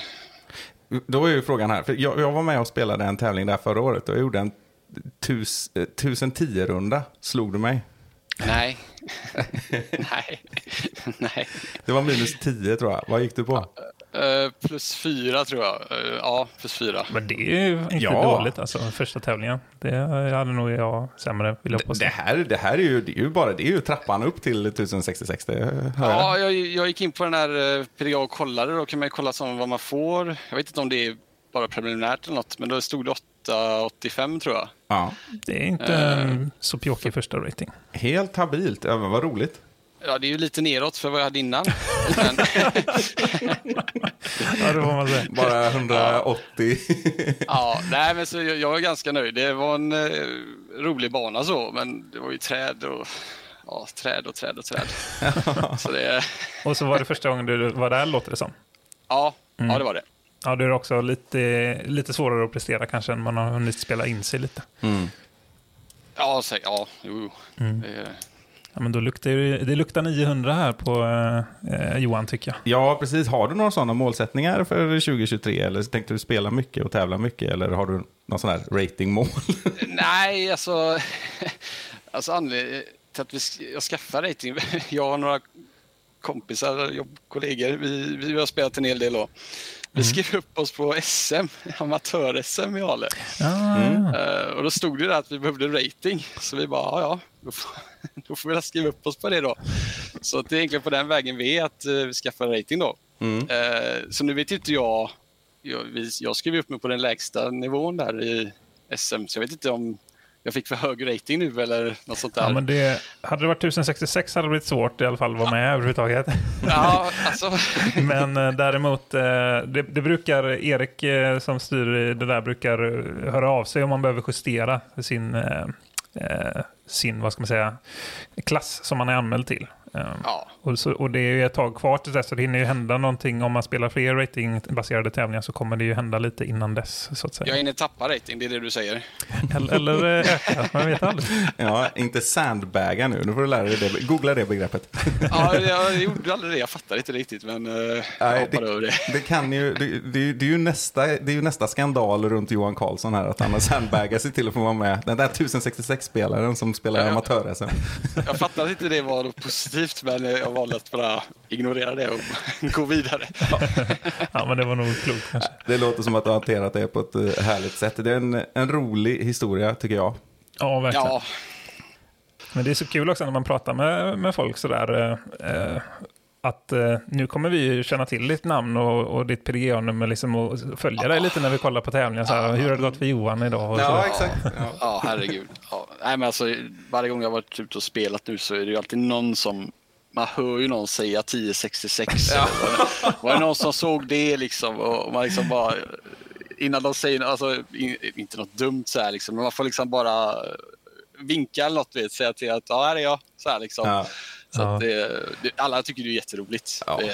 Då är ju frågan här, för jag, jag var med och spelade en tävling där förra året och jag gjorde en tus, eh, 1010-runda, slog du mig. nej. nej. nej. Det var minus 10 tror jag. Vad gick du på? Eh, plus fyra, tror jag. Eh, ja, plus fyra. Men det är ju inte Ja. dåligt alltså, första tävlingen. Det hade nog jag sämre, vill jag påstå. det, här, det här är ju, det är ju bara det är ju trappan upp till 1066, det hör jag. Ja, jag, jag gick in på den här eh, PDA och kollade. Då kan man ju kolla som vad man får. Jag vet inte om det är bara preliminärt eller något, men då stod det 8,85 tror jag. Ja. Det är inte en så pjåkig första rating. Helt habilt, ja, men vad roligt. Ja, det är ju lite neråt för vad jag hade innan. Men, Ja, det får man säga. Bara 180. ja, nej, men så jag, jag var ganska nöjd. Det var en eh, rolig bana så, men det var ju träd och ja, träd och träd och träd. så det, Och så var det första gången du var där, låter det som. ja, ja, det var det. Ja, det är också lite, lite svårare att prestera kanske än man har hunnit spela in sig lite. Mm. Ja, så, ja, jo, jo. Det, Ja, men då luktar det luktar 900 här på eh, Johan tycker jag. Ja, precis. Har du några sådana målsättningar för 2023? Eller tänkte du spela mycket och tävla mycket? Eller har du någon sån här ratingmål? Nej, alltså, alltså anledningen till att vi, jag skaffade rating, jag och några kompisar, jobbkollegor, vi, vi har spelat en hel del då. Vi skrev upp oss på SM, amatör-SM i Ale. Ja, Eh, och då stod det där att vi behövde rating. Så vi bara, ja, då, får, då får vi väl skriva upp oss på det då. Så att det är egentligen på den vägen vi är, att eh, vi skaffar rating då. Mm. Eh, så nu vet inte jag, jag, jag skrev upp mig på den lägsta nivån där i SM, så jag vet inte om jag fick för hög rating nu eller något sånt där. ja, men det, hade det varit 1066 hade det blivit svårt i alla fall att vara med överhuvudtaget. Ja, alltså, Men eh, däremot, eh, det, det brukar Erik eh, som styr det där brukar höra av sig om man behöver justera sin, sin vad ska man säga, klass som man är anmäld till. Eh, ja, och, så, och det är ju ett tag kvar till dess, så det hinner ju hända någonting. Om man spelar fler ratingbaserade tävlingar så kommer det ju hända lite innan dess. Så att säga. jag hinner tappa rating, det är det du säger. Eller, eller eh, öka, man vet aldrig. Ja, inte sandbagga nu. Nu får du lära dig det. Googla det begreppet. Ja, jag gjorde aldrig det, jag fattade inte riktigt, men eh, jag Nej, hoppade över det. Det, kan ju, det, det, är ju- det, är ju nästa, det är ju nästa skandal runt Johan Karlsson här, att han har sandbaggat sig till att få vara med. Den där 1066-spelaren som spelar Ja. amatör-SM. Jag fattade inte det var något positivt, men jag valde att bara ignorera det och gå vidare. Ja, men det var nog klokt kanske. Det låter som att du har hanterat det på ett eh, härligt sätt. Det är en, en rolig historia, tycker jag. Ja, verkligen. Ja, Men det är så kul också när man pratar med, med folk sådär. Eh, att eh, nu kommer vi ju känna till ditt namn och, och ditt PDGA-nummer liksom, och följa dig lite när vi kollar på tävlingar. Så här, hur har det gått för Johan idag? Och sådär. exakt. Ja. ja herregud. Ja. Nej, men alltså, varje gång jag har varit ute och spelat nu så är det ju alltid någon som man hör ju någon säga 1066. eller Var, det- var det någon som såg det liksom? Och man liksom bara, innan de säger alltså, in, inte något dumt så här liksom, men man får liksom bara vinka eller något, vet, säga till att ja, här är jag. Så här liksom. Ja. Så Ja. att det, det, alla tycker det är jätteroligt. Ja. Eh,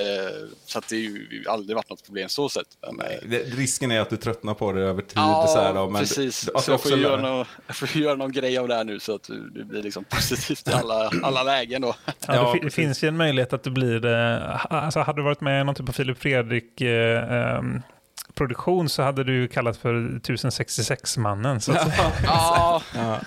så att det har ju aldrig varit något problem så sett. Men, eh, Det, risken är att du tröttnar på det över tid. Ja, så här, då, men precis. Du, alltså så jag får, göra någon, jag får göra någon grej av det här nu så att det blir liksom positivt i alla, alla lägen. Då. Ja, det, finns ju en möjlighet att du blir det. Alltså, hade du varit med i någon typ av Filip Fredrik eh, ehm, produktion så hade du kallat för 1066-mannen. Så, att säga. Ja, Ja.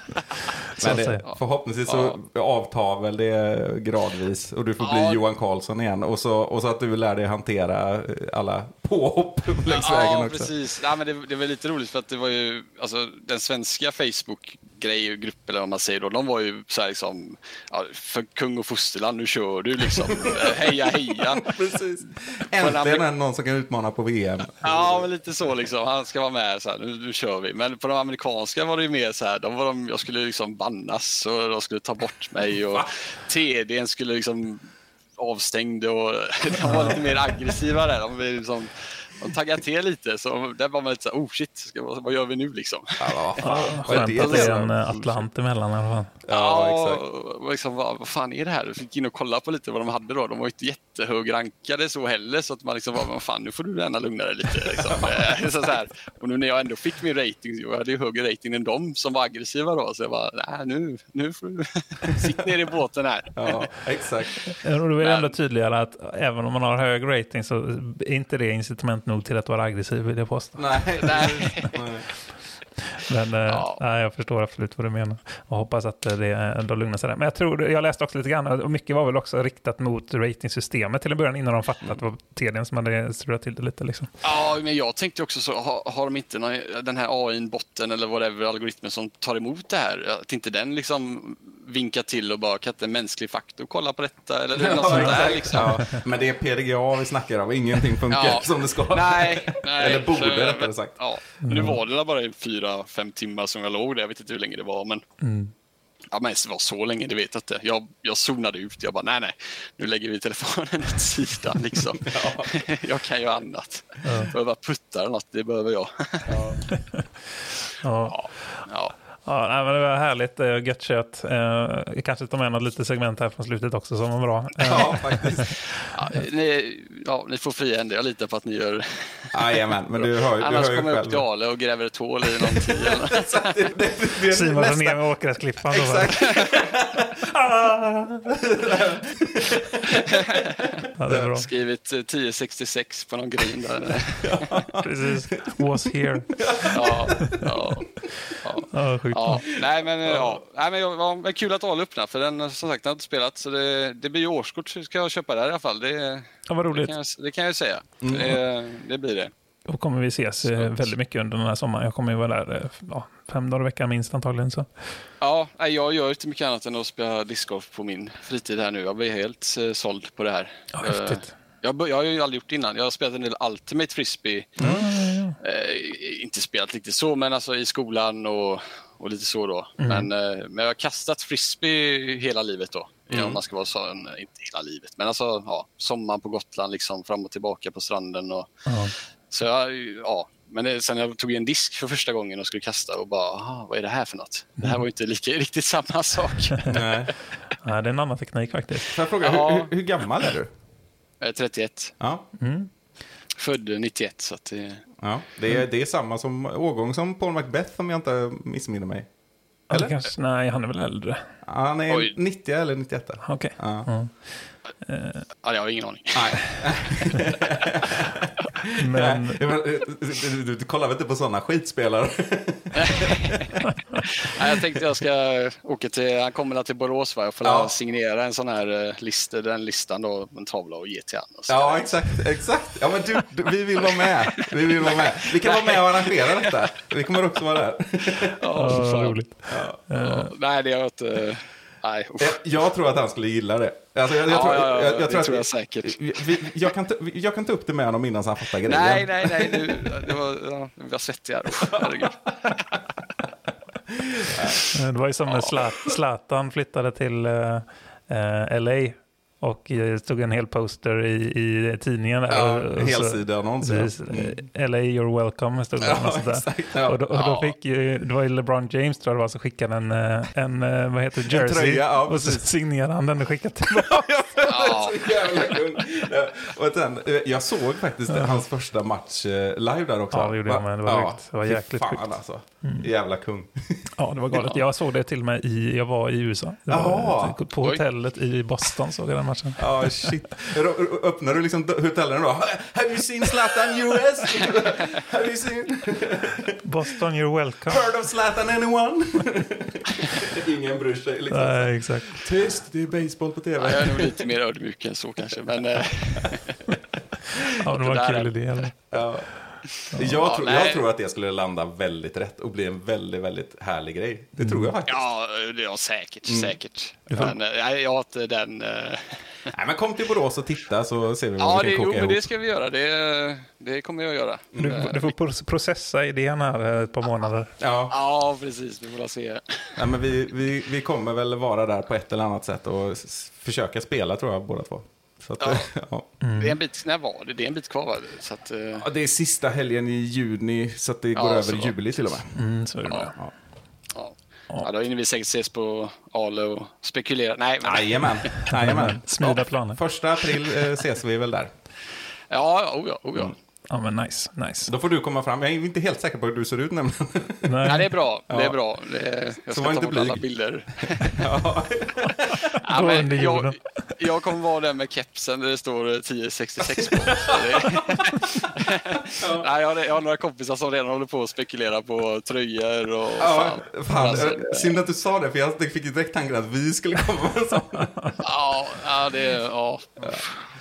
Så det, förhoppningsvis så avtar väl det gradvis och du får bli Ja. Johan Karlsson igen. Och så, och så att du lär dig hantera alla påhopp längs vägen ja också. precis. Ja, men det, det var lite roligt för att det var ju alltså, den svenska Facebook-grej och grupp eller vad man säger då. De var ju så här liksom ja, för kung och fosterland, nu kör du liksom. heja heja. Precis. en Äntligen det någon som kan utmana på VM. Ja, men lite så liksom. Han ska vara med så här, nu, nu kör vi. Men på de amerikanska var det ju mer så här, de var de, jag skulle liksom bannas och de skulle ta bort mig och TDn skulle liksom avstängd och de var lite mer aggressiva där. De, liksom, de taggade till lite, så där var man lite så här, oh shit, ska, vad, vad gör vi nu liksom? Ja, vad fan. Vad är Skönt att det är en för- eh, Atlant emellan i alla fall. Ja, exakt. och liksom, vad, vad fan är det här? Jag fick in och kolla på lite vad de hade då. De var inte jättehögrankade så heller, så att man liksom var, vad fan, nu får du gärna lugna dig lite. Liksom. Eh, så, så här. Och nu när jag ändå fick min rating, jag hade ju högre rating än de som var aggressiva då, så jag bara, nej nu, nu får du sitta ner i båten här. Ja, exakt. Och då är det ändå tydligare att även om man har hög rating så är inte det incitament nog till att vara aggressiv vill jag påstå. Nej. Nej. Nej. Men eh, Ja. nej, jag förstår absolut vad du menar och hoppas att eh, det ändå lugnar sig där. Men jag tror, jag läste också lite grann och mycket var väl också riktat mot ratingsystemet till en början innan de fattade att det var TDn som hade strulat till det lite. Liksom. Ja, men jag tänkte också så, har, har de inte någon, den här AI-botten eller whatever, algoritmen som tar emot det här, att inte den liksom vinkar till och bara, kan inte en mänsklig faktor kolla på detta? Eller något sånt där liksom. Ja, men det är PDGA vi snackar om, ingenting funkar Ja. som det ska. Nej, nej. Eller borde rättare sagt. Ja, nu var det bara i fyra, fem timmar som jag låg där. Jag vet inte hur länge det var, men Ja, men det var så länge, det vet jag inte. Jag, jag zonade ut. Jag bara, nej, nej, nu lägger vi telefonen åt sidan liksom. jag kan ju annat. Behöva putta eller något, det behöver jag. Ja. ja. Ja, nej, men det var härligt. eh, Gött kött. Eh, kanske tar med något litet segment här från slutet också som var bra. Eh, Ja, faktiskt. Ja, ni, ja, ni får fria händer. Jag litar på att ni gör... Jajamän, men du hör, du Annars hör ju kommer jag upp till Ale och gräver ett hål i någon tid. Simon nästa- drar ner med åkgräsklippan. va? Exakt. Ja, det är bra. Skrivit eh, 1066 på någon grin där. Precis. Was here. Ja, ja, ja. Sjukt. Ja, nej men, ja. nej, men jag- ja, men kul att Ale öppnar för den som sagt den har inte spelat så det, det blir ju årskort så ska jag köpa där i alla fall. Det, Ja, vad det, roligt. kan, jag, det kan jag säga. Mm. Det, det blir det. Då kommer vi ses eh, väldigt mycket under den här sommaren. Jag kommer ju vara där eh, ja, fem dagar i veckan minst antagligen. Så. Ja, nej, jag gör inte mycket annat än att spela discgolf på min fritid här nu. Jag blir helt eh, såld på det här. Ja, häftigt. jag, jag har ju aldrig gjort det innan. Jag har spelat en del Ultimate Frisbee. Ja. Eh, inte spelat riktigt så, men alltså i skolan och, och lite så då. Men, eh, men jag har kastat frisbee hela livet då. Om man ska vara sån, inte hela livet, men alltså ja, sommaren på Gotland liksom fram och tillbaka på stranden. Och, Ja. så jag, ja, men det, sen jag tog en disk för första gången och skulle kasta och bara, aha, vad är det här för något? Det här var ju inte lika, riktigt samma sak. Nej. Ja, det är en annan teknik faktiskt. Får jag fråga, Ja. hur, hur, hur gammal är du? Jag är 31, Ja, född 91 så att det, ja. Det, är, det är samma som årgång som Paul Macbeth om jag inte missminner mig. Eller? Kanske, nej, han är väl äldre. Han är Oj. 90 eller 91. Okej. Ja. Ja. ja, jag har ingen aning. Nej. Men Nej, men, eh, Du, du, du kollar väl inte på sådana skitspelare? Nej, jag tänkte jag ska åka till, han kommer till Borås va? Jag får Ja. signera en sån här eh, lista, den listan då, en tavla och ge till honom. Ja, exakt. exakt. Ja, men du, du, vi vill vara med. Vi vill vara med. Vi kan vara med och arrangera detta. Vi kommer också vara där. Ja, ja, fan. roligt. Ja, nej, det har jag inte... Nej, usch. Jag, jag tror att han skulle gilla det. Alltså, jag, jag, Ja, tror, ja, ja, jag, jag det tror, att tror jag säkert. Vi, vi, jag, kan ta, jag kan ta upp det med honom innan han fattar grejen. nej, nej, nej, nu, det var, ja, vi var svettiga. Usch, Herregud. Eh, Det var ju som när Zlat- Zlatan flyttade till eh, eh, LA och stod en hel poster i, i tidningen. Där, Ja, och, och LA you're welcome stod det. Ja, och exakt, ja. Och då, och då Ja. fick ju, det var ju LeBron James tror jag det var som skickade en, eh, en eh, vad heter det, jersey. tröja, ja, och så signerade han den och skickade tillbaka. Ja. Ja, sen, eh, jag såg faktiskt hans första match eh, live där också. Ja, det gjorde jag med. Det var sjukt. Det var jäkligt fan, sjukt. Mm. alltså. Jävla kung. Ja, det var galet. Jag såg det till och med i, jag var i USA. Var, Jaha. på Oj. hotellet i Boston såg jag den matchen. Ja, shit. Ro- Öppnar du liksom hotellen då? Have you seen Zlatan US? Have you seen? Boston you're welcome. Heard of Zlatan anyone? Ingen bryr sig liksom. Nej, exakt. Tyst, det är baseball på Ja, tv. jag är nog lite mer ödmjuk än så kanske. Men, eh, Ja, det var en kul idé. Ja. Jag, Ja, tror, nej. jag tror att det skulle landa väldigt rätt och bli en väldigt, väldigt härlig grej. Det tror jag faktiskt. ja, det är säkert. Mm. säkert. Men, eh, nej, jag har inte den... eh, Nej, men kom till Borås och titta så ser vi vad Ja, vi det, kan jo, koka men ihop. det ska vi göra. Det, det kommer jag att göra. Du, du får pro- processa idén här eh, ett par månader. Ja, Ja, precis. Vi får se. nej, men vi, vi, vi kommer väl vara där på ett eller annat sätt och försöka spela tror jag båda två. Så att, Ja. ja. Det är en bit, när var det? Det är en bit kvar va? Så att, eh, Ja, det är sista helgen i juni så att det Ja, går över så. juli till och med. Mm, så är det Ja. med. Ja. ja. Ja, då hinner vi säkert ses på Ale och spekulera. Nej, men... Jajamän. Jajamän. Smida planer. Första april eh, ses vi väl där. Ja, oh ja, oh ja. Ja, men nice. nice. Då får du komma fram. Jag är inte helt säker på hur du ser ut nämligen. Nej. Nej, det är bra. Det är bra. Det, jag Så ska var ta inte bort alla bilder. ja. Ja, men jag, jag kommer vara den med kepsen där det står 1066 på. Så det, Nej, jag, har, jag har några kompisar som redan håller på att spekulera på tröjor och Ja, fan. fan. Alltså, eh, Synd att du sa det, för jag fick direkt tanken att vi skulle komma med en sån. ja, ja, det är... Ja.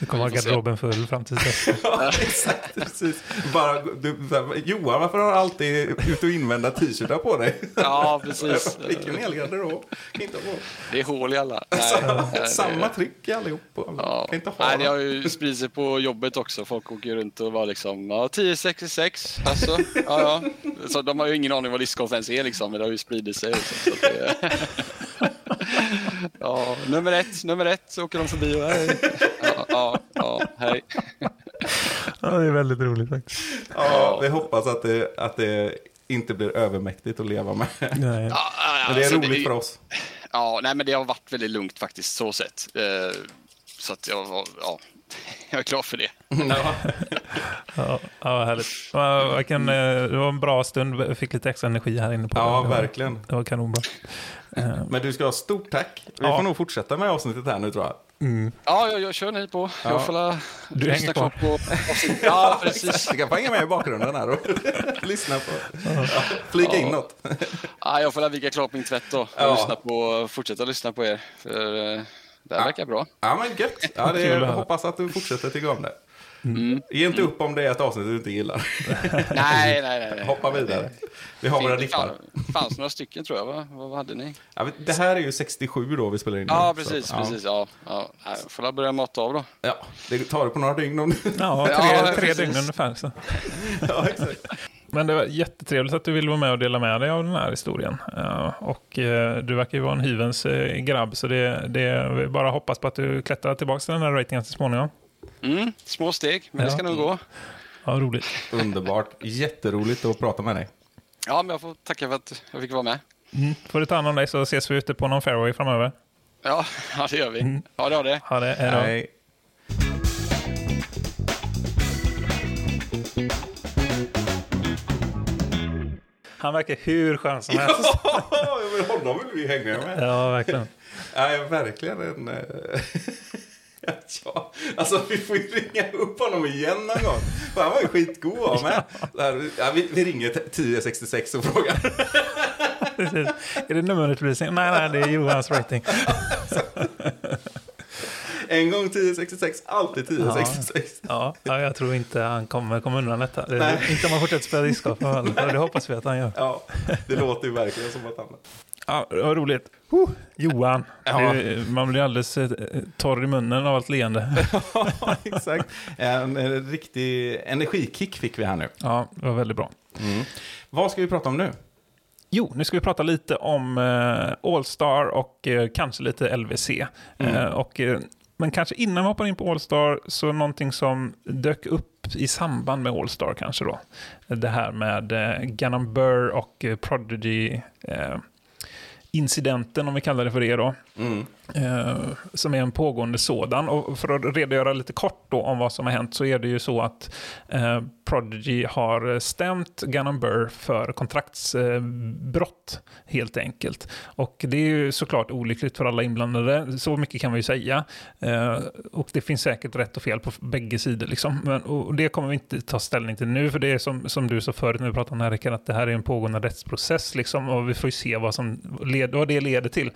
Du kommer ha garderoben full fram till dess. Ja, exakt. Precis. Bara, du, så här, Johan, varför har du alltid ut och invända t-shirtar på dig? ja, precis. Vilken hel garderob. Det är hål i alla. Nej, Samma, samma tryck i allihop. Ja. Kan inte ha Nej, det har ju spridit sig på jobbet också. Folk åker runt och var liksom, ja, 1066, alltså, ja, ja. Så de har ju ingen aning vad discgolf ens är liksom, men det har ju spridit sig. Liksom, så att det... ja, nummer ett, nummer ett, så åker de förbi och hej. Ja, ja, ja, hej. Ja, det är väldigt roligt faktiskt. Ja, vi hoppas att det, att det inte blir övermäktigt att leva med. Nej. Ja, Men det är alltså, roligt för oss. Ja, nej, men det har varit väldigt lugnt faktiskt, så sett. Eh, så att jag, ja, jag är klar för det. Ja. Ja, ja, härligt. Ja, Vilken, eh, det var en bra stund. Jag fick lite extra energi här inne på ja, det. verkligen. Det var kanonbra. Eh, Men du ska ha stort tack. Vi Ja. får nog fortsätta med avsnittet här nu tror jag. Ja, jag, jag kör ni på. Ja. Jag får Du lyssna kvar. på avsnittet. Ja, precis. Du kan få hänga med i bakgrunden här och lyssna på. Ja, flika in något. Ja, jag får vika klart min tvätt då. Och Ja. lyssna på, fortsätta lyssna på er. För eh, det här verkar bra. Ja, men gött. Ja, det är, höra. hoppas att du fortsätter tycka om det. Mm. Ge inte upp om det är ett avsnitt du inte gillar. Nej, nej, nej. nej. Hoppa vidare. Vi har våra Det dippar. fan- fanns några stycken tror jag. Va? Vad hade ni? Ja, men det här är ju 67 då vi spelar in. Ja, nu, så precis. ja. precis ja. Ja, jag får la börja mata av då. Ja, det tar det på några dygn om. Ja, tre, Ja, tre dygn ungefär. Så. Ja, exakt. Men det var jättetrevligt att du ville vara med och dela med dig av den här historien. Eh, och eh, du verkar ju vara en hyvens eh, grabb, så det, det vi bara hoppas på att du klättrar tillbaka till den här ratingen så småningom. Mm, små steg, men det Ja. ska nog gå. Ja, roligt. Underbart. Jätteroligt att prata med dig. Ja, men jag får tacka för att jag fick vara med. Mm. Får du ta hand om dig så ses vi ute på någon fairway framöver. Ja, ja det gör vi. Ja, det har det. Ha det, hej då. Nej. Han verkar hur skön som helst. Ja, men honom vill vi hänga med. Ja, verkligen. Nej, verkligen en... eh, ja, alltså vi får ju ringa upp honom igen någon gång. Han var ju skitgod av med. Här, Ja, vi, vi ringer t- 1066 och frågar. Precis. Är det nummerutvisning? Nej, nej, det är Johans rating. En gång 1066, alltid 1066. Ja, ja, jag tror inte han kommer komma undan detta. Det, Nej. inte om han fortsätter spela discgolf. Det hoppas vi att han gör. Ja, det låter ju verkligen som att han... Ja, det var roligt. Uh, Johan, Ja. det, man blir alldeles eh, torr i munnen av allt leende. Ja, exakt. En, en riktig energikick fick vi här nu. Ja, det var väldigt bra. Vad ska vi prata om nu? Jo, nu ska vi prata lite om eh, All-Star och eh, kanske lite LVC. Eh, och, eh, men kanske innan vi hoppar in på All-Star så någonting som dök upp i samband med All-Star kanske då. Det här med eh, Gannon Burr och eh, Prodigy eh, incidenten, om vi kallar det för det då. Mm eh, som är en pågående sådan. Och för att redogöra lite kort då om vad som har hänt så är det ju så att eh, Prodigy har stämt Gannon Burr för kontraktsbrott helt enkelt. Och det är ju såklart olyckligt för alla inblandade, så mycket kan vi ju säga. Eh, och det finns säkert rätt och fel på bägge sidor. Liksom. Men, och det kommer vi inte ta ställning till nu, för det är som, som du sa förut när vi pratade om det här, Rickard, att det här är en pågående rättsprocess. Liksom, och vi får ju se vad, som led, vad det leder till.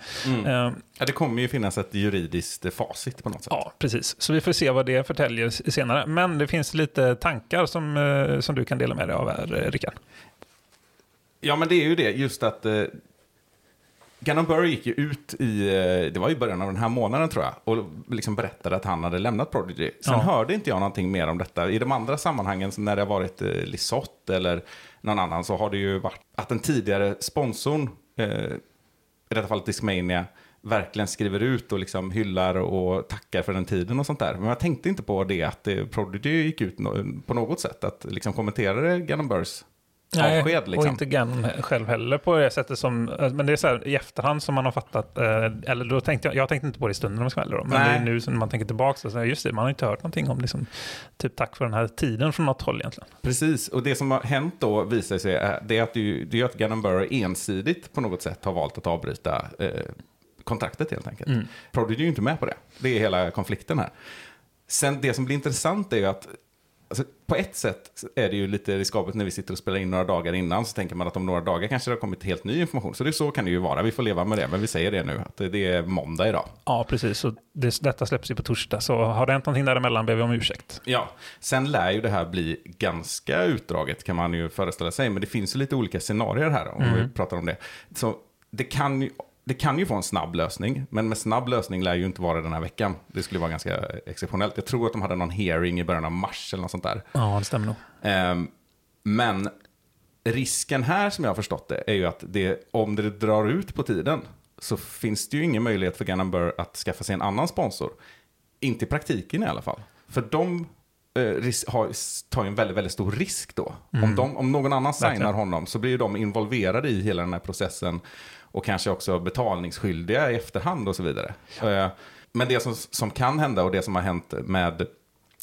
Eh, Ja, det kommer ju finnas ett juridiskt facit på något sätt. Ja, precis. Så vi får se vad det förtäljer senare. Men det finns lite tankar som, eh, som du kan dela med dig av här, eh, Rickard. Ja, men det är ju det, just att eh, Gannon Burr gick ju ut i, eh, det var i början av den här månaden tror jag, och liksom berättade att han hade lämnat Prodigy. Sen Ja. hörde inte jag någonting mer om detta. I de andra sammanhangen, när det har varit eh, Lisotte eller någon annan, så har det ju varit att den tidigare sponsorn, eh, i detta fallet Discmania, verkligen skriver ut och liksom hyllar och tackar för den tiden och sånt där. Men jag tänkte inte på det att eh, Prodigy gick ut no- på något sätt, att liksom kommenterade Gannon Burrs avsked. Liksom. och inte Gannon själv heller på det sättet som, eh, men det är så här i efterhand som man har fattat, eh, eller då tänkte jag, jag tänkte inte på det i stunden om jag ska vara ärlig då, men Nej. det är nu som man tänker tillbaka, så så här, just det, man har inte hört någonting om liksom, typ tack för den här tiden från något håll egentligen. Precis, och det som har hänt då visar sig är, det är att, det, det är att Gannon Burr ensidigt på något sätt har valt att avbryta eh, kontraktet helt enkelt. Mm. Prodigy är ju inte med på det. Det är hela konflikten här. Sen det som blir intressant är ju att Alltså, på ett sätt är det ju lite riskabelt när vi sitter och spelar in några dagar innan. Så tänker man att om några dagar kanske det har kommit helt ny information. Så det, så kan det ju vara. Vi får leva med det. Men vi säger det nu. Att det, är måndag idag. Ja, precis. Så det, detta släpps ju på torsdag, så har det hänt någonting däremellan ber vi om ursäkt. Ja, sen lär ju det här bli ganska utdraget kan man ju föreställa sig. Men det finns ju lite olika scenarier här om vi pratar om det. Så det kan, ju, det kan ju få en snabb lösning. Men med snabb lösning lär ju inte vara den här veckan. Det skulle vara ganska exceptionellt. Jag tror att de hade någon hearing i början av mars eller något sånt där. Ja, det stämmer nog. Ehm, men risken här som jag har förstått det är ju att det, om det drar ut på tiden så finns det ju ingen möjlighet för Burr att skaffa sig en annan sponsor. Inte i praktiken i alla fall. För de eh, tar ju en väldigt, väldigt stor risk då. Mm. Om, de, om någon annan signar Verkligen. honom så blir ju de involverade i hela den här processen och kanske också betalningsskyldiga i efterhand och så vidare. Eh, Men det som, som kan hända och det som har hänt med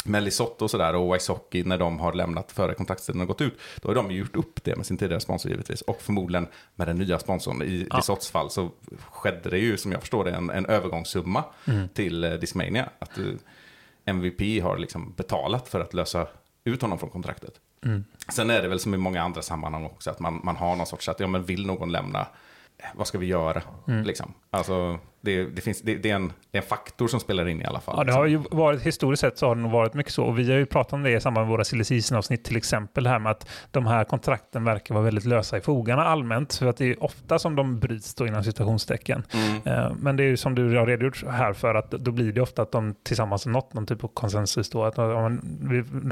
med Lisotte och sådär och Wysocki när de har lämnat före kontraktstiden och gått ut, då har de gjort upp det med sin tidigare sponsor givetvis. Och förmodligen med den nya sponsorn. I Ja. Lisottes fall så skedde det ju, som jag förstår det, en, en övergångssumma Mm. till eh, Discmania. Att eh, MVP har liksom betalat för att lösa ut honom från kontraktet. Mm. Sen är det väl som i många andra sammanhang också, att man, man har någon sorts att, ja men vill någon lämna, vad ska vi göra? Mm. Liksom. Alltså, det, det, finns, det, det, är en, det är en faktor som spelar in i alla fall. Ja, det har ju varit, historiskt sett så har det nog varit mycket så. Och vi har ju pratat om det i samband med våra silly season-avsnitt till exempel. Här med att de här kontrakten verkar vara väldigt lösa i fogarna allmänt. För att det är ofta som de bryts då inom situationstecken. Mm. Eh, Men det är ju som du har redogjort här för att då blir det ofta att de tillsammans har nått någon typ av konsensus då. Att ja,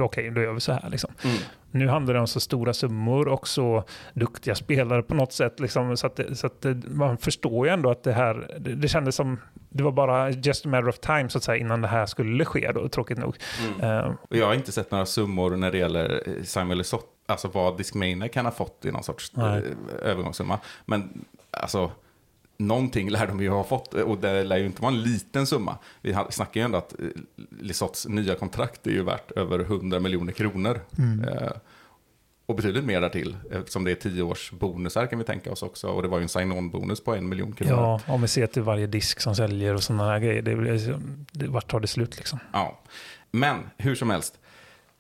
okej, då gör vi så här liksom. Mm. Nu handlar det om så stora summor och så duktiga spelare på något sätt. Liksom, så att, så att man förstår ju ändå att det här, det, det kändes som, det var bara just a matter of time så att säga innan det här skulle ske då, tråkigt nog. Mm. Och jag har inte sett några summor när det gäller eh, Samuel Lisotte, alltså vad Discmania kan ha fått i någon sorts Nej. eh, övergångssumma. Men alltså, någonting lär de ju ha fått, och det lär ju inte vara en liten summa. Vi snackar ju ändå att eh, Lisottes nya kontrakt är ju värt över 100 miljoner kronor. Eh, och betydligt mer därtill, eftersom det är tio års bonusar kan vi tänka oss också. Och det var ju en sign-on-bonus på en miljon kronor. ja, om vi ser till varje disk som säljer och sådana här grejer. Det, det, vart tar det slut liksom? Ja. Men hur som helst,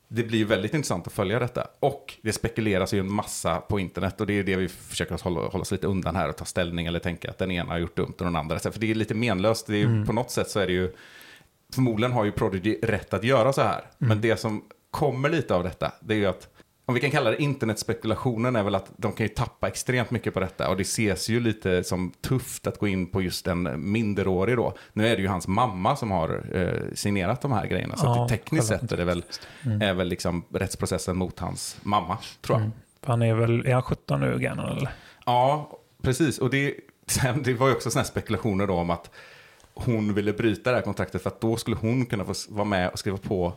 det blir ju väldigt intressant att följa detta. Och det spekuleras ju en massa på internet och det är det vi försöker hålla, hålla oss lite undan här och ta ställning eller tänka att den ena har gjort dumt och den andra. För det är lite menlöst. Det är ju, På något sätt så är det ju, förmodligen har ju Prodigy rätt att göra så här. Men det som kommer lite av detta, det är ju att om vi kan kalla det internetspekulationen är väl att de kan ju tappa extremt mycket på detta och det ses ju lite som tufft att gå in på just en minderårig då. Nu är det ju hans mamma som har eh, signerat de här grejerna så Ja, tekniskt sett är det väl, är väl liksom rättsprocessen mot hans mamma tror jag. Han är väl, är han 17 nu, eller? Ja, precis. Och det, det var ju också sådana spekulationer då om att hon ville bryta det här kontraktet för att då skulle hon kunna få vara med och skriva på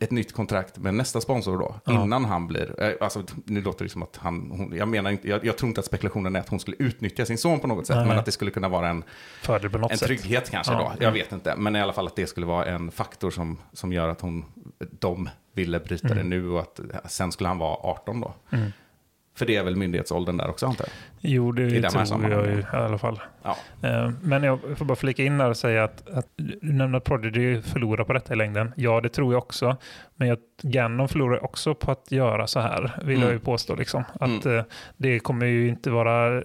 ett nytt kontrakt med nästa sponsor då, Ja. innan han blir, eh, alltså nu låter det som att han, hon, jag menar inte, jag, jag tror inte att spekulationen är att hon skulle utnyttja sin son på något sätt, Nej. men att det skulle kunna vara en, Fördel på något en sätt. trygghet kanske Ja. då, jag vet inte, men i alla fall att det skulle vara en faktor som, som gör att hon, de ville bryta det nu och att sen skulle han vara 18 då. Mm. För det är väl myndighetsåldern där också antar jag. Jo, det I tror jag i alla fall. Ja. Eh, Men jag får bara flika in där och säga att, att du nämner att Prodigy förlorar på detta i längden. Ja, det tror jag också. Men jag, Ganon förlorar också på att göra så här, vill Mm. jag ju påstå. Liksom. Att eh, det kommer ju inte vara...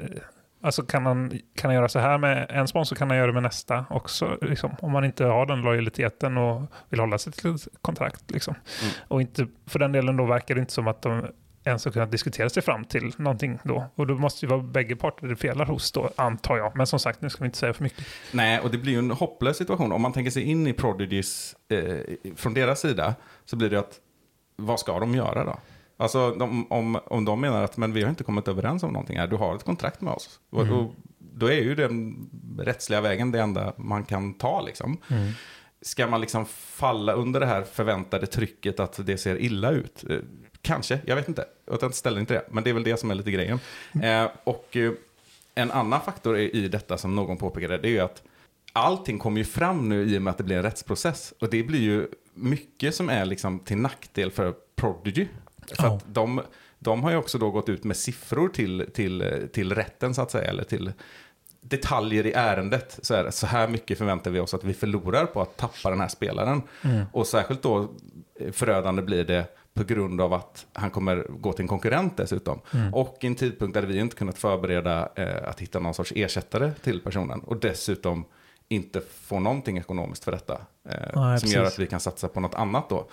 Alltså kan han, kan han göra så här med en sponsor kan han göra det med nästa också. Liksom, om man inte har den lojaliteten och vill hålla sig till kontrakt. Liksom. Mm. Och inte, för den delen då verkar det inte som att de ens har kunnat diskutera sig fram till någonting då. Och då måste ju vara bägge parter det felar hos då, antar jag. Men som sagt, nu ska vi inte säga för mycket. Nej, och det blir ju en hopplös situation. Om man tänker sig in i Prodigys, eh, från deras sida, så blir det att, vad ska de göra då? Alltså de, om, om de menar att men vi har inte kommit överens om någonting här, du har ett kontrakt med oss. Mm. och, då är ju den rättsliga vägen det enda man kan ta liksom. Mm. Ska man liksom falla under det här förväntade trycket att det ser illa ut? Kanske, jag vet inte. Jag tar inte ställning till det. Men det är väl det som är lite grejen. Eh, och eh, en annan faktor i detta som någon påpekade, det är ju att allting kommer ju fram nu i och med att det blir en rättsprocess. Och det blir ju mycket som är liksom till nackdel för Prodigy. För Ja. att de, de har ju också då gått ut med siffror till, till, till rätten så att säga, eller till detaljer i ärendet. Så här, så här mycket förväntar vi oss att vi förlorar på att tappa den här spelaren. Och särskilt då eh, förödande blir det på grund av att han kommer gå till en konkurrent dessutom. Och i en tidpunkt där vi inte kunnat förbereda eh, att hitta någon sorts ersättare till personen. Och dessutom inte få någonting ekonomiskt för detta. Eh, Nej, som gör precis. att vi kan satsa på något annat då.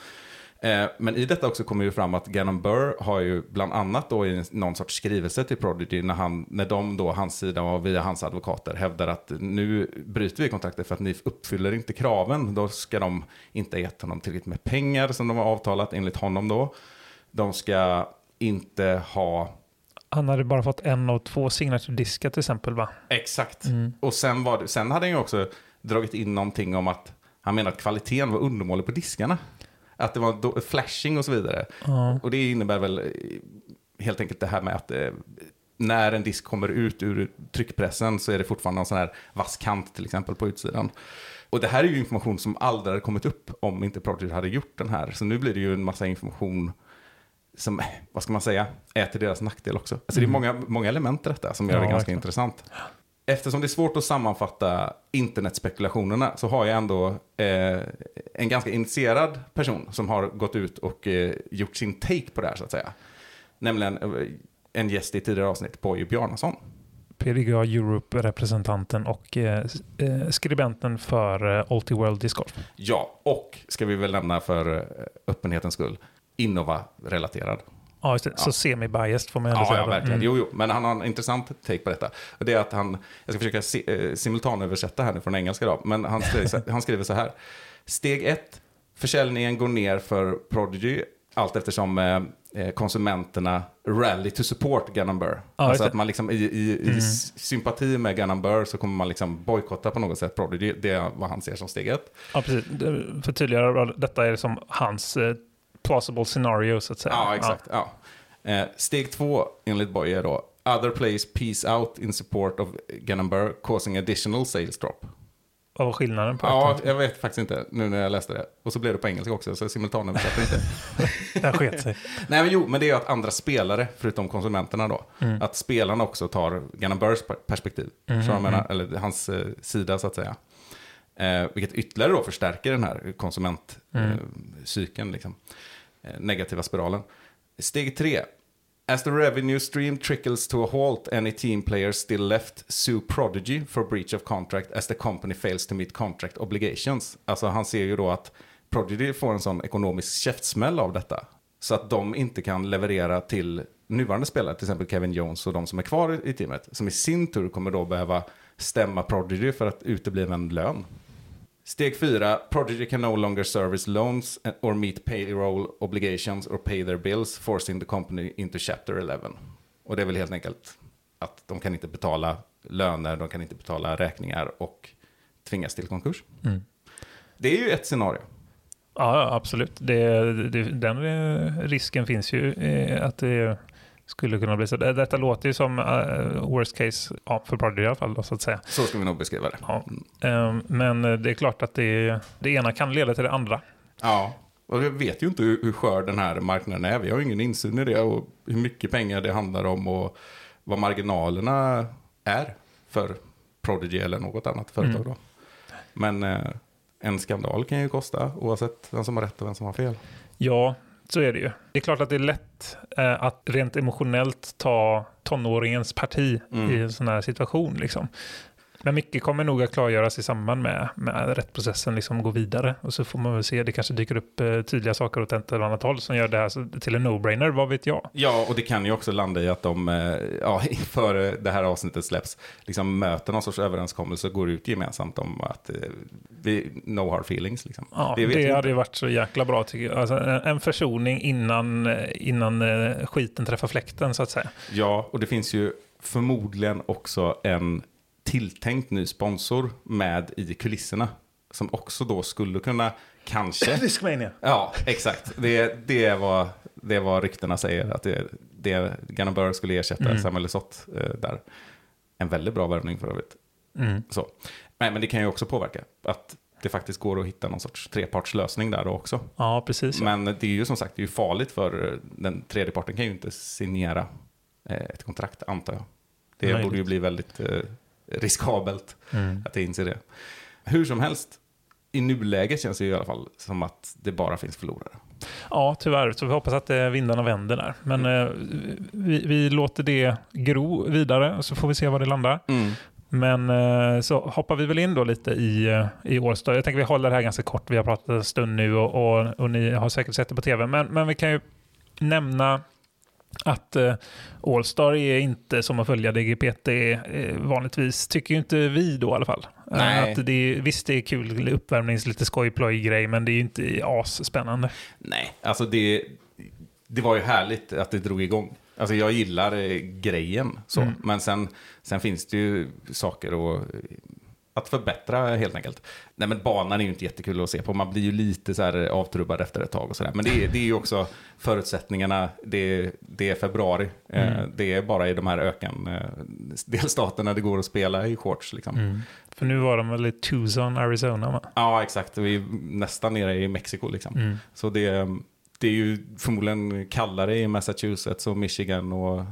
Eh, Men i detta också kommer ju fram att Gannon Burr har ju bland annat då i någon sorts skrivelse till Prodigy när, han, när de då, hans sida och via hans advokater hävdar att nu bryter vi kontraktet för att ni uppfyller inte kraven. Då ska de inte ha gett honom tillräckligt med pengar som de har avtalat enligt honom då. De ska inte ha Han hade bara fått en av två signaturdiskar till exempel va? Exakt. Och sen, var det, sen hade han ju också dragit in någonting om att han menar att kvaliteten var undermålig på diskarna. Att det var flashing och så vidare. Och det innebär väl eh, helt enkelt det här med att eh, när en disk kommer ut ur tryckpressen så är det fortfarande en sån här vass kant till exempel på utsidan. Och det här är ju information som aldrig hade kommit upp om inte Prodigy hade gjort den här. Så nu blir det ju en massa information som, vad ska man säga, är till deras nackdel också. Alltså det är många, många element i detta som gör Ja, det ganska verkligen. intressant. Eftersom det är svårt att sammanfatta internetspekulationerna så har jag ändå eh, en ganska initierad person som har gått ut och eh, gjort sin take på det här så att säga. Nämligen eh, en gäst i tidigare avsnitt, Boje Bjarnason. PDGA Europe-representanten och eh, eh, skribenten för eh, Alti World Disc Golf. Ja, och ska vi väl nämna för eh, öppenhetens skull, Innova-relaterad. Ja, just det. Så semi-biased får man ändå Ja, säga. ja, verkligen. Mm. Jo, jo, men han har en intressant take på detta. Och det är att han, jag ska försöka si, eh, simultanöversätta här nu från engelska då, men han skriver, så- han skriver så här. Steg ett, försäljningen går ner för Prodigy allt eftersom eh, eh, konsumenterna rally to support Gun Burr. Ja, alltså att man liksom i, i, i s- sympati med Gun Burr så kommer man liksom bojkotta på något sätt Prodigy. Det är vad han ser som steg ett. Ja, precis. För tydligare, detta är som hans eh, plausible scenario, så att säga. Ja, exakt. Ja. Eh, steg två, enligt Boye, är då Other players peace out in support of Burr causing additional sales drop. Vad var skillnaden på Ja, detta? jag vet faktiskt inte nu när jag läste det. Och så blev det på engelska också, så simultanöversatte inte. Det sket sig. Nej, men jo, men det är att andra spelare, förutom konsumenterna då, Mm. att spelarna också tar Gun Burrs perspektiv. Mm, Så jag menar, mm. eller hans eh, sida så att säga. Eh, vilket ytterligare då förstärker den här konsumentcykeln, Mm. eh, liksom. Eh, negativa spiralen. Steg tre. As the revenue stream trickles to a halt, any team players still left sue Prodigy for breach of contract as the company fails to meet contract obligations. Alltså han ser ju då att Prodigy får en sån ekonomisk käftsmäll av detta. Så att de inte kan leverera till nuvarande spelare, till exempel Kevin Jones och de som är kvar i teamet. Som i sin tur kommer då behöva stämma Prodigy för att utebliven lön. Steg 4. Prodigy can no longer service loans or meet payroll obligations or pay their bills, forcing the company into chapter 11. Och det är väl helt enkelt att de kan inte betala löner, de kan inte betala räkningar och tvingas till konkurs. Mm. Det är ju ett scenario. Ja, absolut. Det, det, den eh, risken finns ju eh, att det skulle kunna bli så. Det- Detta låter ju som eh, worst case ja, för Prodigy i alla fall, då, så att säga. Så ska vi nog beskriva det. Ja. Eh, men eh, det är klart att det, det ena kan leda till det andra. Ja, och vi vet ju inte hur, hur skör den här marknaden är. Vi har ingen insyn i det och hur mycket pengar det handlar om och vad marginalerna är för Prodigy eller något annat företag. Mm. Då. Men eh, en skandal kan ju kosta oavsett vem som har rätt och vem som har fel. Ja, så är det ju. Det är klart att det är lätt eh, att rent emotionellt ta tonåringens parti Mm. i en sån här situation. Liksom. Men mycket kommer nog att klargöras i samband med, med rättsprocessen liksom gå vidare. Och så får man väl se, det kanske dyker upp eh, tydliga saker åt ett eller annat håll som gör det här till en no-brainer, vad vet jag? Ja, och det kan ju också landa i att de, eh, ja, före det här avsnittet släpps, liksom möter någon sorts överenskommelse och går ut gemensamt om att eh, vi, no hard feelings. Liksom. Ja, det ju hade ju varit så jäkla bra tycker jag. Alltså, en, en försoning innan, eh, innan eh, skiten träffar fläkten så att säga. Ja, och det finns ju förmodligen också en tilltänkt ny sponsor med i kulisserna. Som också då skulle kunna, kanske... Discmania. Ja, exakt. Det, det, är vad, det vad ryktena säger. Att det, det Gunnar skulle ersätta Mm. Samuel Lesoth eh, där. En väldigt bra värvning för övrigt. Mm. Så. Nej, men det kan ju också påverka. Att det faktiskt går att hitta någon sorts trepartslösning där också. Ja, precis. Ja. Men det är ju som sagt det är ju farligt för den tredje parten kan ju inte signera eh, ett kontrakt antar jag. Det Möjligt. borde ju bli väldigt eh, riskabelt Mm. att inse det. Hur som helst, i nuläget känns det ju i alla fall som att det bara finns förlorare. Ja, tyvärr. Så vi hoppas att eh, vindarna vänder där. Men eh, vi, vi låter det gro vidare så får vi se var det landar. Men eh, så hoppar vi väl in då lite i, i Årstad. Jag tänker vi håller det här ganska kort. Vi har pratat en stund nu och, och, och ni har säkert sett det på tv. Men, men vi kan ju nämna att eh, Allstar är inte som att följa DGPT eh, vanligtvis. Tycker ju inte vi då i alla fall. Eh, Nej. Att det är, visst, det är kul uppvärmnings, lite skojploj-grej, men det är ju inte as-spännande. Nej, alltså det, det var ju härligt att det drog igång. Alltså jag gillar eh, grejen så, Mm. men sen, sen finns det ju saker att att förbättra helt enkelt. Nej men banan är ju inte jättekul att se på. Man blir ju lite så här avtrubbad efter ett tag och sådär. Men det är, det är ju också förutsättningarna. Det är, det är februari. Eh, Det är bara i de här öken eh, delstaterna det går att spela i shorts liksom. För nu var de väl i Tucson, Arizona va? Ja, exakt. Vi är nästan nere i Mexiko liksom. Så det, det är ju förmodligen kallare i Massachusetts och Michigan och eh,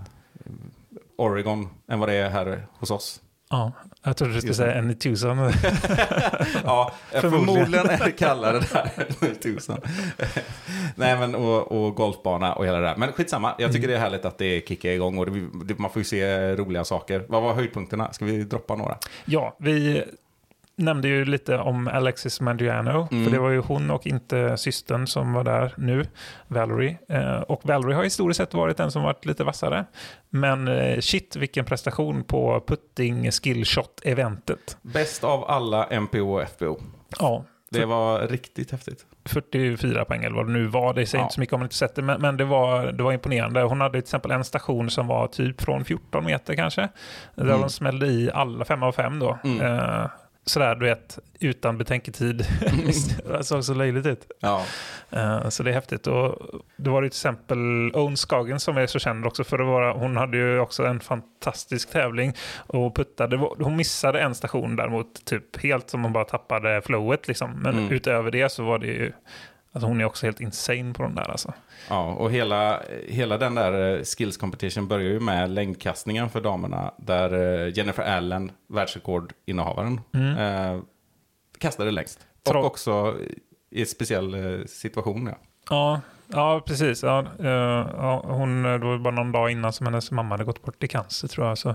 Oregon än vad det är här hos oss. Ja, jag trodde du skulle säga en i Tucson. Ja, Förmodligen. är det kallare där än. Nej, men och, och golfbana och hela det där. Men skitsamma, jag tycker det är härligt att det kickar igång och det, man får ju se roliga saker. Vad var höjdpunkterna? Ska vi droppa några? Ja, vi nämnde ju lite om Alexis Mangiano. Mm. För det var ju hon och inte systern som var där nu, Valerie. Eh, och Valerie har historiskt sett varit den som varit lite vassare. Men eh, shit vilken prestation på putting skillshot-eventet. Bäst av alla MPO och FPO. Ja, Det var riktigt häftigt. 44 poäng eller vad det nu var. Det säger Ja. inte så mycket om man inte sett det, men, men det, var, det var imponerande. Hon hade till exempel en station som var typ från 14 meter kanske. Där Mm. de smällde i alla fem av fem då. Mm. Eh, sådär, du vet, utan betänketid. det såg så löjligt ut. Ja, Eh, så det är häftigt. Och det var ju till exempel Owen Skagen som är så känd också för att vara, hon hade ju också en fantastisk tävling och puttade. Hon missade en station däremot, typ helt som hon bara tappade flowet liksom. Men Mm. utöver det så var det ju, alltså hon är också helt insane på den där alltså. ja, och hela, hela den där eh, skills competition börjar ju med längdkastningen för damerna. Där eh, Jennifer Allen, världsrekordinnehavaren, eh, kastade längst. Tra- Och också i en speciell eh, situation. Ja. Ja, ja precis. Ja, ja, hon, det var bara någon dag innan som hennes mamma hade gått bort i cancer tror jag. Så,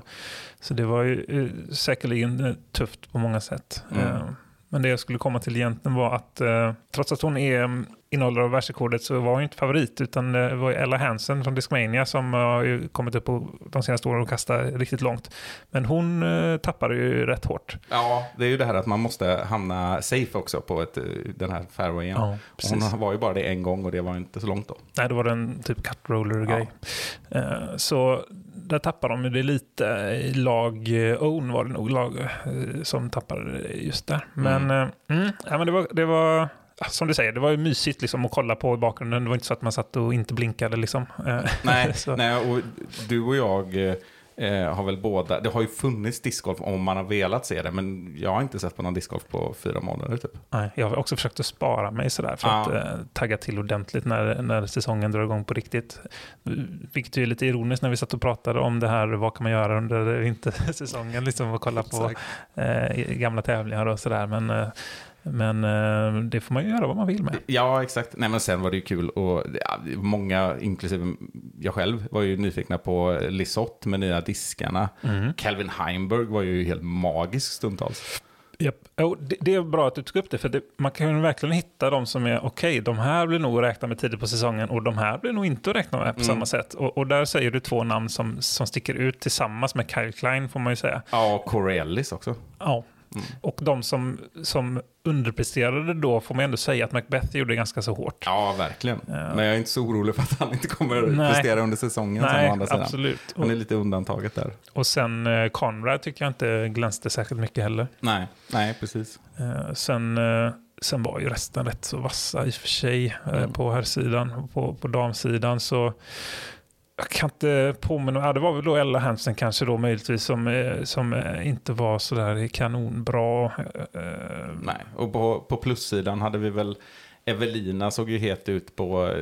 så det var ju säkerligen tufft på många sätt. Mm. Men det jag skulle komma till egentligen var att eh, trots att hon är mm, innehållare av världsrekordet så var hon inte favorit utan det var Ella Hansen från Discmania som har ju kommit upp på de senaste åren och kastat riktigt långt. Men hon eh, tappade ju rätt hårt. ja, det är ju det här att man måste hamna safe också på ett, eh, den här fairwayen. Ja, hon var ju bara det en gång och det var inte så långt då. Nej, det var en typ cut roller-grej. Eh, Så där tappade de det lite. Lag eh, own var det nog lag eh, som tappade just där. Men, mm. Mm, ja, men det var, det var som du säger, det var ju mysigt liksom att kolla på i bakgrunden. Det var inte så att man satt och inte blinkade liksom. Nej, nej och du och jag eh, har väl båda, det har ju funnits discgolf om man har velat se det, men jag har inte sett på någon discgolf på fyra månader typ. nej, jag har också försökt att spara mig sådär för Ja. att eh, tagga till ordentligt när, när säsongen drar igång på riktigt. Vilket ju är lite ironiskt när vi satt och pratade om det här, vad kan man göra under vintersäsongen, liksom och kolla på eh, gamla tävlingar och sådär. Men, eh, men eh, det får man ju göra vad man vill med. Ja, exakt. Nej, men sen var det ju kul och ja, många, inklusive jag själv, var ju nyfikna på Lisotte med nya diskarna. Mm. Calvin Heimberg var ju helt magisk stundtals. Japp. Jo, det, det är bra att du tog upp det, för det, man kan ju verkligen hitta de som är okej, de här blir nog att räkna med tidigt på säsongen och de här blir nog inte att räkna med på Mm. samma sätt. Och, och där säger du två namn som, som sticker ut tillsammans med Kyle Klein, får man ju säga. Ja, och Corey Ellis också. Ja. Mm. Och de som, som underpresterade då får man ändå säga att Macbeth gjorde ganska så hårt. Ja, verkligen. Ja. Men jag är inte så orolig för att han inte kommer att Nej. prestera under säsongen. Nej, andra sidan. absolut. Han är lite undantaget där. och sen eh, Conrad tycker jag inte glänste särskilt mycket heller. Nej, nej precis. Eh, sen, eh, sen var ju resten rätt så vassa i och för sig eh, Mm. på herrsidan. På, på damsidan så jag kan inte påminna ja, Det var väl då Ella Hansen kanske då möjligtvis som, eh, som eh, inte var sådär kanonbra. Eh, Nej, och på, på plussidan hade vi väl Evelina såg ju het ut på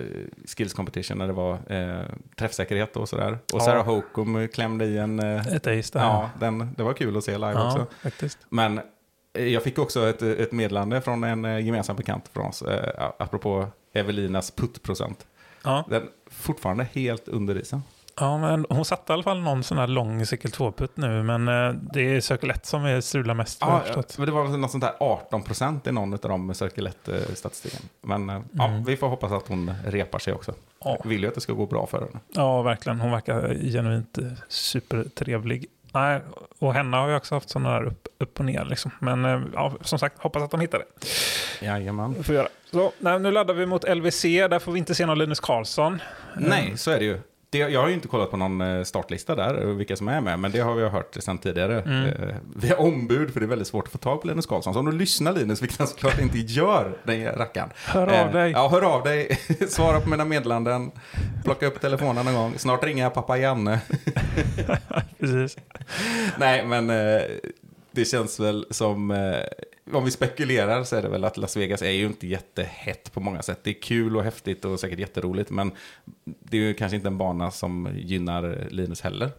skills competition när det var eh, träffsäkerhet och sådär. Och Ja. Sarah Hokum klämde i en... Eh, Ett ace där. ja, den, det var kul att se live ja också. faktiskt. Men jag fick också ett, ett meddelande från en gemensam bekant från oss, eh, apropå Evelinas puttprocent. Ja. Den fortfarande helt under isen. ja, men hon satte i alla fall någon sån här lång cykel 2-putt nu, men eh, det är Circle 1 som är strular mest. Ja, men det var något sånt där 18 procent i någon av de Circle 1-statistiken. Men eh, ja, Mm. vi får hoppas att hon repar sig också. Ja. Jag vill ju att det ska gå bra för henne. Ja, verkligen. Hon verkar genuint eh, supertrevlig. Nej, och henne har ju också haft sådana här upp, upp och ner. Liksom. Men eh, ja, som sagt, hoppas att de hittar det. Jajamän. Får göra. Så, nej, nu laddar vi mot LVC. Där får vi inte se någon Linus Karlsson. Nej, så är det ju. Det, jag har ju inte kollat på någon eh, startlista där, och vilka som är med, men det har vi hört sedan tidigare. Mm. Eh, via ombud, för det är väldigt svårt att få tag på Linus Karlsson. Så om du lyssnar Linus, vilket han såklart inte gör, den rackaren. Hör av Eh, dig. Ja, hör av dig. Svara på mina meddelanden. Plocka upp telefonen någon gång. Snart ringer jag pappa Janne. Precis. Nej, men eh, det känns väl som, eh, om vi spekulerar så är det väl att Las Vegas är ju inte jättehett på många sätt. Det är kul och häftigt och säkert jätteroligt, men det är ju kanske inte en bana som gynnar Linus heller.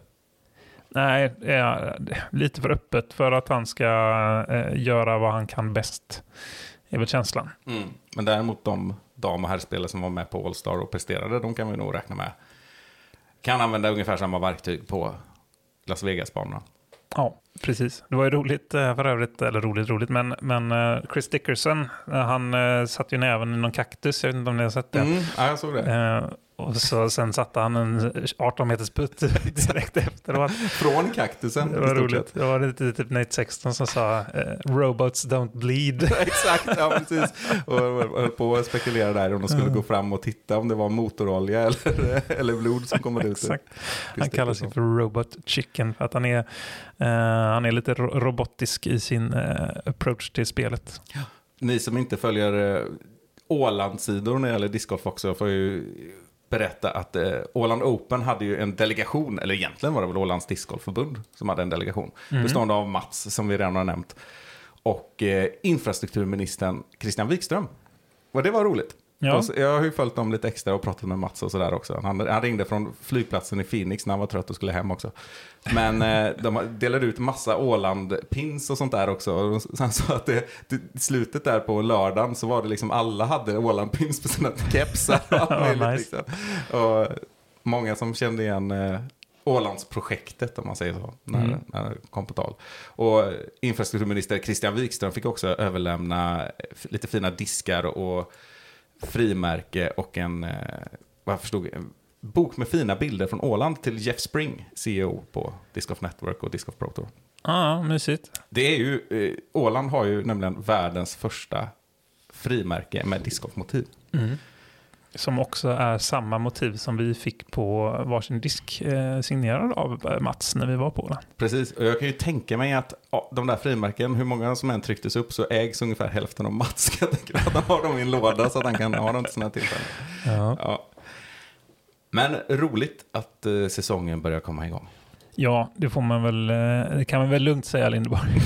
Nej, det är lite för öppet för att han ska eh, göra vad han kan bäst. är väl känslan. Men däremot de dam och herrspelare som var med på All-Star och presterade, de kan vi nog räkna med. Kan använda ungefär samma verktyg på Las Vegas-banorna. Ja, precis. Det var ju roligt eh, för övrigt, eller roligt roligt, men, men eh, Chris Dickerson, eh, han satt ju näven i någon kaktus, jag vet inte om ni har sett det. Mm, ja, jag såg det. Och så, sen satte han en 18 meters putt direkt efteråt. Från kaktusen. Det var roligt. Det var lite typ Nate Sexton som sa eh, “Robots don't bleed”. Exakt, ja precis. Och höll på att spekulera där om de skulle gå fram och titta om det var motorolja eller, eller blod som kommer ut. Exakt. Han kallar sig Dickerson. för Robot Chicken för att han är, eh, han är lite ro- robotisk i sin eh, approach till spelet. Ni som inte följer eh, Åland-sidor när det gäller discgolf också får ju berätta att eh, Åland Open hade ju en delegation, eller egentligen var det väl Ålands discgolfförbund som hade en delegation, bestående av Mats som vi redan har nämnt, och eh, infrastrukturministern Christian Wikström. Och det var roligt. Ja. Jag har ju följt dem lite extra och pratat med Mats och sådär också. Han, han ringde från flygplatsen i Phoenix när han var trött och skulle hem också. Men eh, de delade ut massa Åland-pins och sånt där också. Han sa att det, det, slutet där på lördagen så var det liksom alla hade Åland-pins på sina kepsar och allt nice. Liksom. Och många som kände igen eh, Ålandsprojektet om man säger så, när, Mm. när det kom på tal. Och infrastrukturminister Christian Wikström fick också överlämna f- lite fina diskar och frimärke och en, eh, vad jag förstod, en bok med fina bilder från Åland till Jeff Spring, CEO på Disc Golf Network och Disc Golf Pro Tour. Ja, mysigt. Det är ju, eh, Åland har ju nämligen världens första frimärke med discgolfmotiv. Som också är samma motiv som vi fick på varsin disk eh, signerad av eh, Mats när vi var på den. Precis, och jag kan ju tänka mig att ja, de där frimärken, hur många som än trycktes upp så ägs ungefär hälften av Mats. Jag tänker att han har dem i en låda så att han kan ha dem till sina tillfällen. Ja. Ja. Men roligt att eh, säsongen börjar komma igång. Ja, det får man väl, eh, det kan man väl lugnt säga Lindeborg.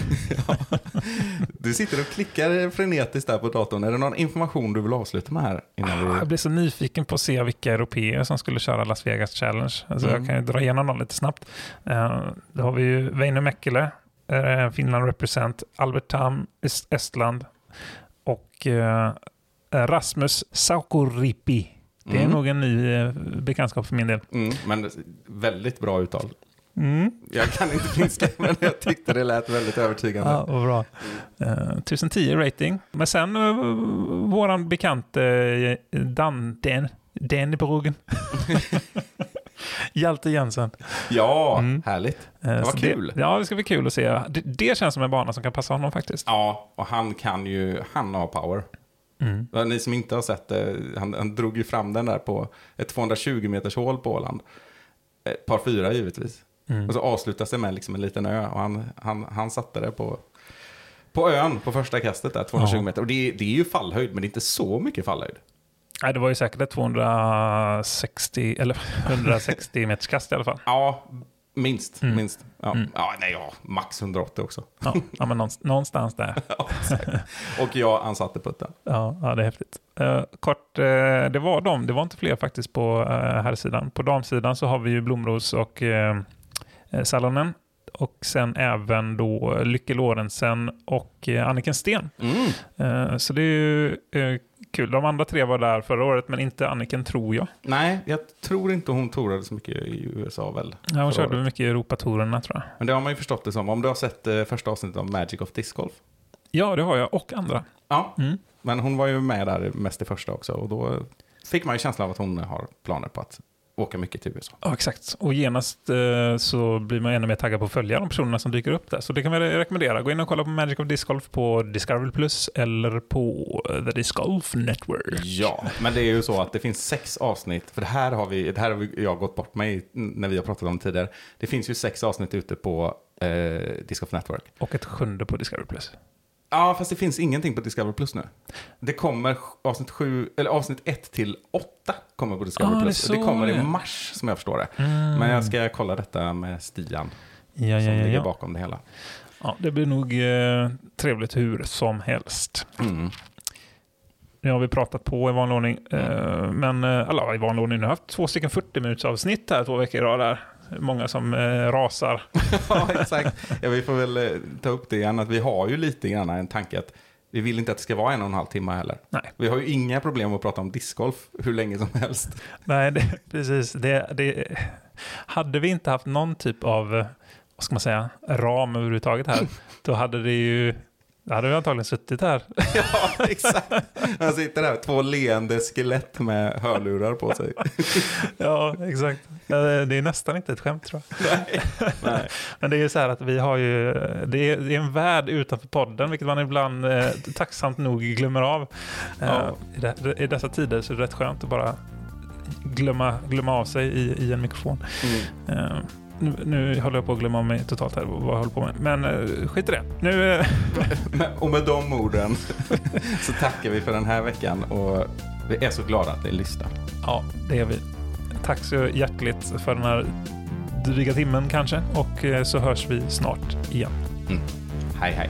Du sitter och klickar frenetiskt där på datorn. Är det någon information du vill avsluta med här? Innan Jag vi... blev så nyfiken på att se vilka europeer som skulle köra Las Vegas Challenge. Alltså Mm. Jag kan ju dra igenom dem lite snabbt. Eh, Då har vi ju Väinö Mäkelä, eh, Finland represent, Albert Tam, Est- Estland och eh, Rasmus Saukoripi. Det är Mm. nog en ny bekantskap för min del. Mm, men väldigt bra uttal. Mm. Jag kan inte finska, men jag tyckte det lät väldigt övertygande. Ja, vad bra. Eh, 1010 rating. Men sen uh, våran bekante uh, Dan, i Bruggen. Hjalte Jensen. Ja, Mm. härligt. Eh, var kul. Det, ja, det ska bli kul att se. Det, det känns som en bana som kan passa honom faktiskt. Ja, och han kan ju, han har power. Mm. Ni som inte har sett det, han, han drog ju fram den där på ett 220 meters hål på Åland. Par fyra givetvis. Mm. Och så avslutas det med liksom en liten ö och han, han, han satte det på, på ön på första kastet där, 220 Ja. meter. Och det, är- det är ju fallhöjd, men det är inte så mycket fallhöjd. Nej, det var ju säkert ett 260 eller 160 meters kast i alla fall. Ja, minst. Mm. minst. Ja. Mm. ja, nej, ja, max 180 också. Ja, ja men någonstans, där. Ja, och jag ansatte putten. Ja, ja det är häftigt. Eh, kort, eh, det var de. Det var inte fler faktiskt på uh, här sidan. På damsidan så har vi ju Blomros och uh, Salonen. Och sen även då Lykke Lorentzen och uh, Anniken Sten. Mm. Eh, så det är ju eh, kul. De andra tre var där förra året, men inte Anniken tror jag. Nej, jag tror inte hon torade så mycket i USA väl. Ja, hon körde året. mycket i Europatorerna tror jag. Men det har man ju förstått det som. Om du har sett eh, första avsnittet av Magic of Disc Golf. Ja, det har jag. Och andra. Ja, Mm. men hon var ju med där mest i första också. Och då fick man ju känslan av att hon har planer på att åka mycket till USA. Ja, exakt. Och genast eh, så blir man ännu mer taggad på att följa de personerna som dyker upp där. Så det kan vi rekommendera. Gå in och kolla på Magic of Disc Golf på Discovery Plus eller på eh, The Disc Golf Network. Ja, men det är ju så att det finns sex avsnitt, för det här har vi, det här har jag gått bort mig när vi har pratat om tidigare. Det finns ju sex avsnitt ute på eh, Disc Golf Network. Och ett sjunde på Discovery Plus. Ja, fast det finns ingenting på Discovery Plus nu. Det kommer avsnitt sju, eller avsnitt ett till åtta kommer på Discovery Ah, Plus. Det kommer det är. i mars som jag förstår det. Mm. Men jag ska kolla detta med Stian Ja, ja, som ja, ligger bakom det hela. ja, det blir nog eh, trevligt hur som helst. Mm. Nu har vi pratat på i vanlig ordning. Eh, men, eh, eller i vanlig ordning, nu har haft två stycken 40 minuters avsnitt här två veckor i rad där. Många som eh, rasar. ja, exakt. Ja, vi får väl ta upp det igen, att vi har ju lite grann en tanke att vi vill inte att det ska vara en och en halv timme heller. Nej. Vi har ju inga problem att prata om discgolf hur länge som helst. Nej, det, precis. Det, det, hade vi inte haft någon typ av, vad ska man säga, ram överhuvudtaget här, då hade det ju, då hade vi antagligen suttit här. ja, exakt. Han sitter där, två leende skelett med hörlurar på sig. Ja, exakt. Det är nästan inte ett skämt tror jag. Nej. Men det är ju så här att vi har ju, det är, det är en värld utanför podden, vilket man ibland eh, tacksamt nog glömmer av. Eh, Ja. i, dessa tider så är det rätt skönt att bara glömma, glömma av sig i, i en mikrofon. Mm. Nu, nu håller jag på att glömma mig totalt här vad jag håller på med. Men eh, skit i det. Nu, eh, Och med de orden så tackar vi för den här veckan och vi är så glada att ni lyssnar. ja, det är vi. Tack så hjärtligt för den här dryga timmen kanske. Och eh, så hörs vi snart igen. Hej hej.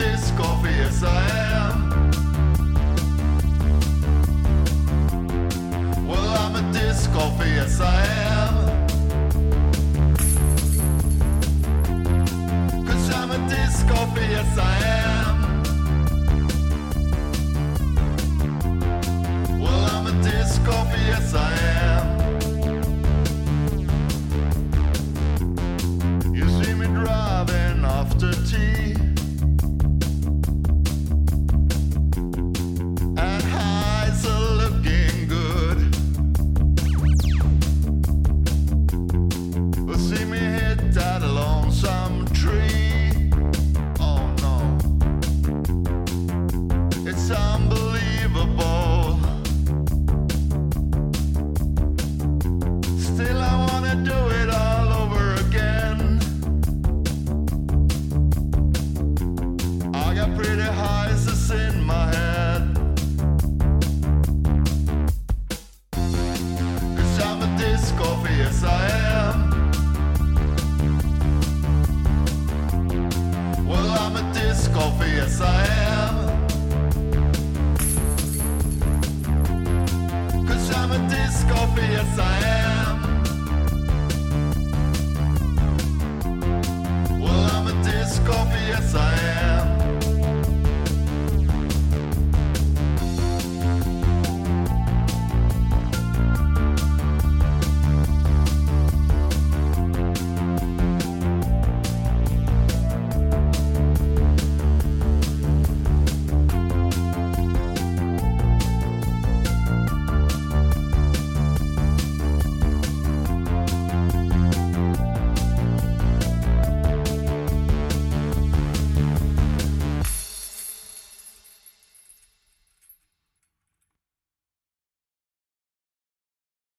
Disc golf, yes I am. Well, I'm a disc golf, yes I am.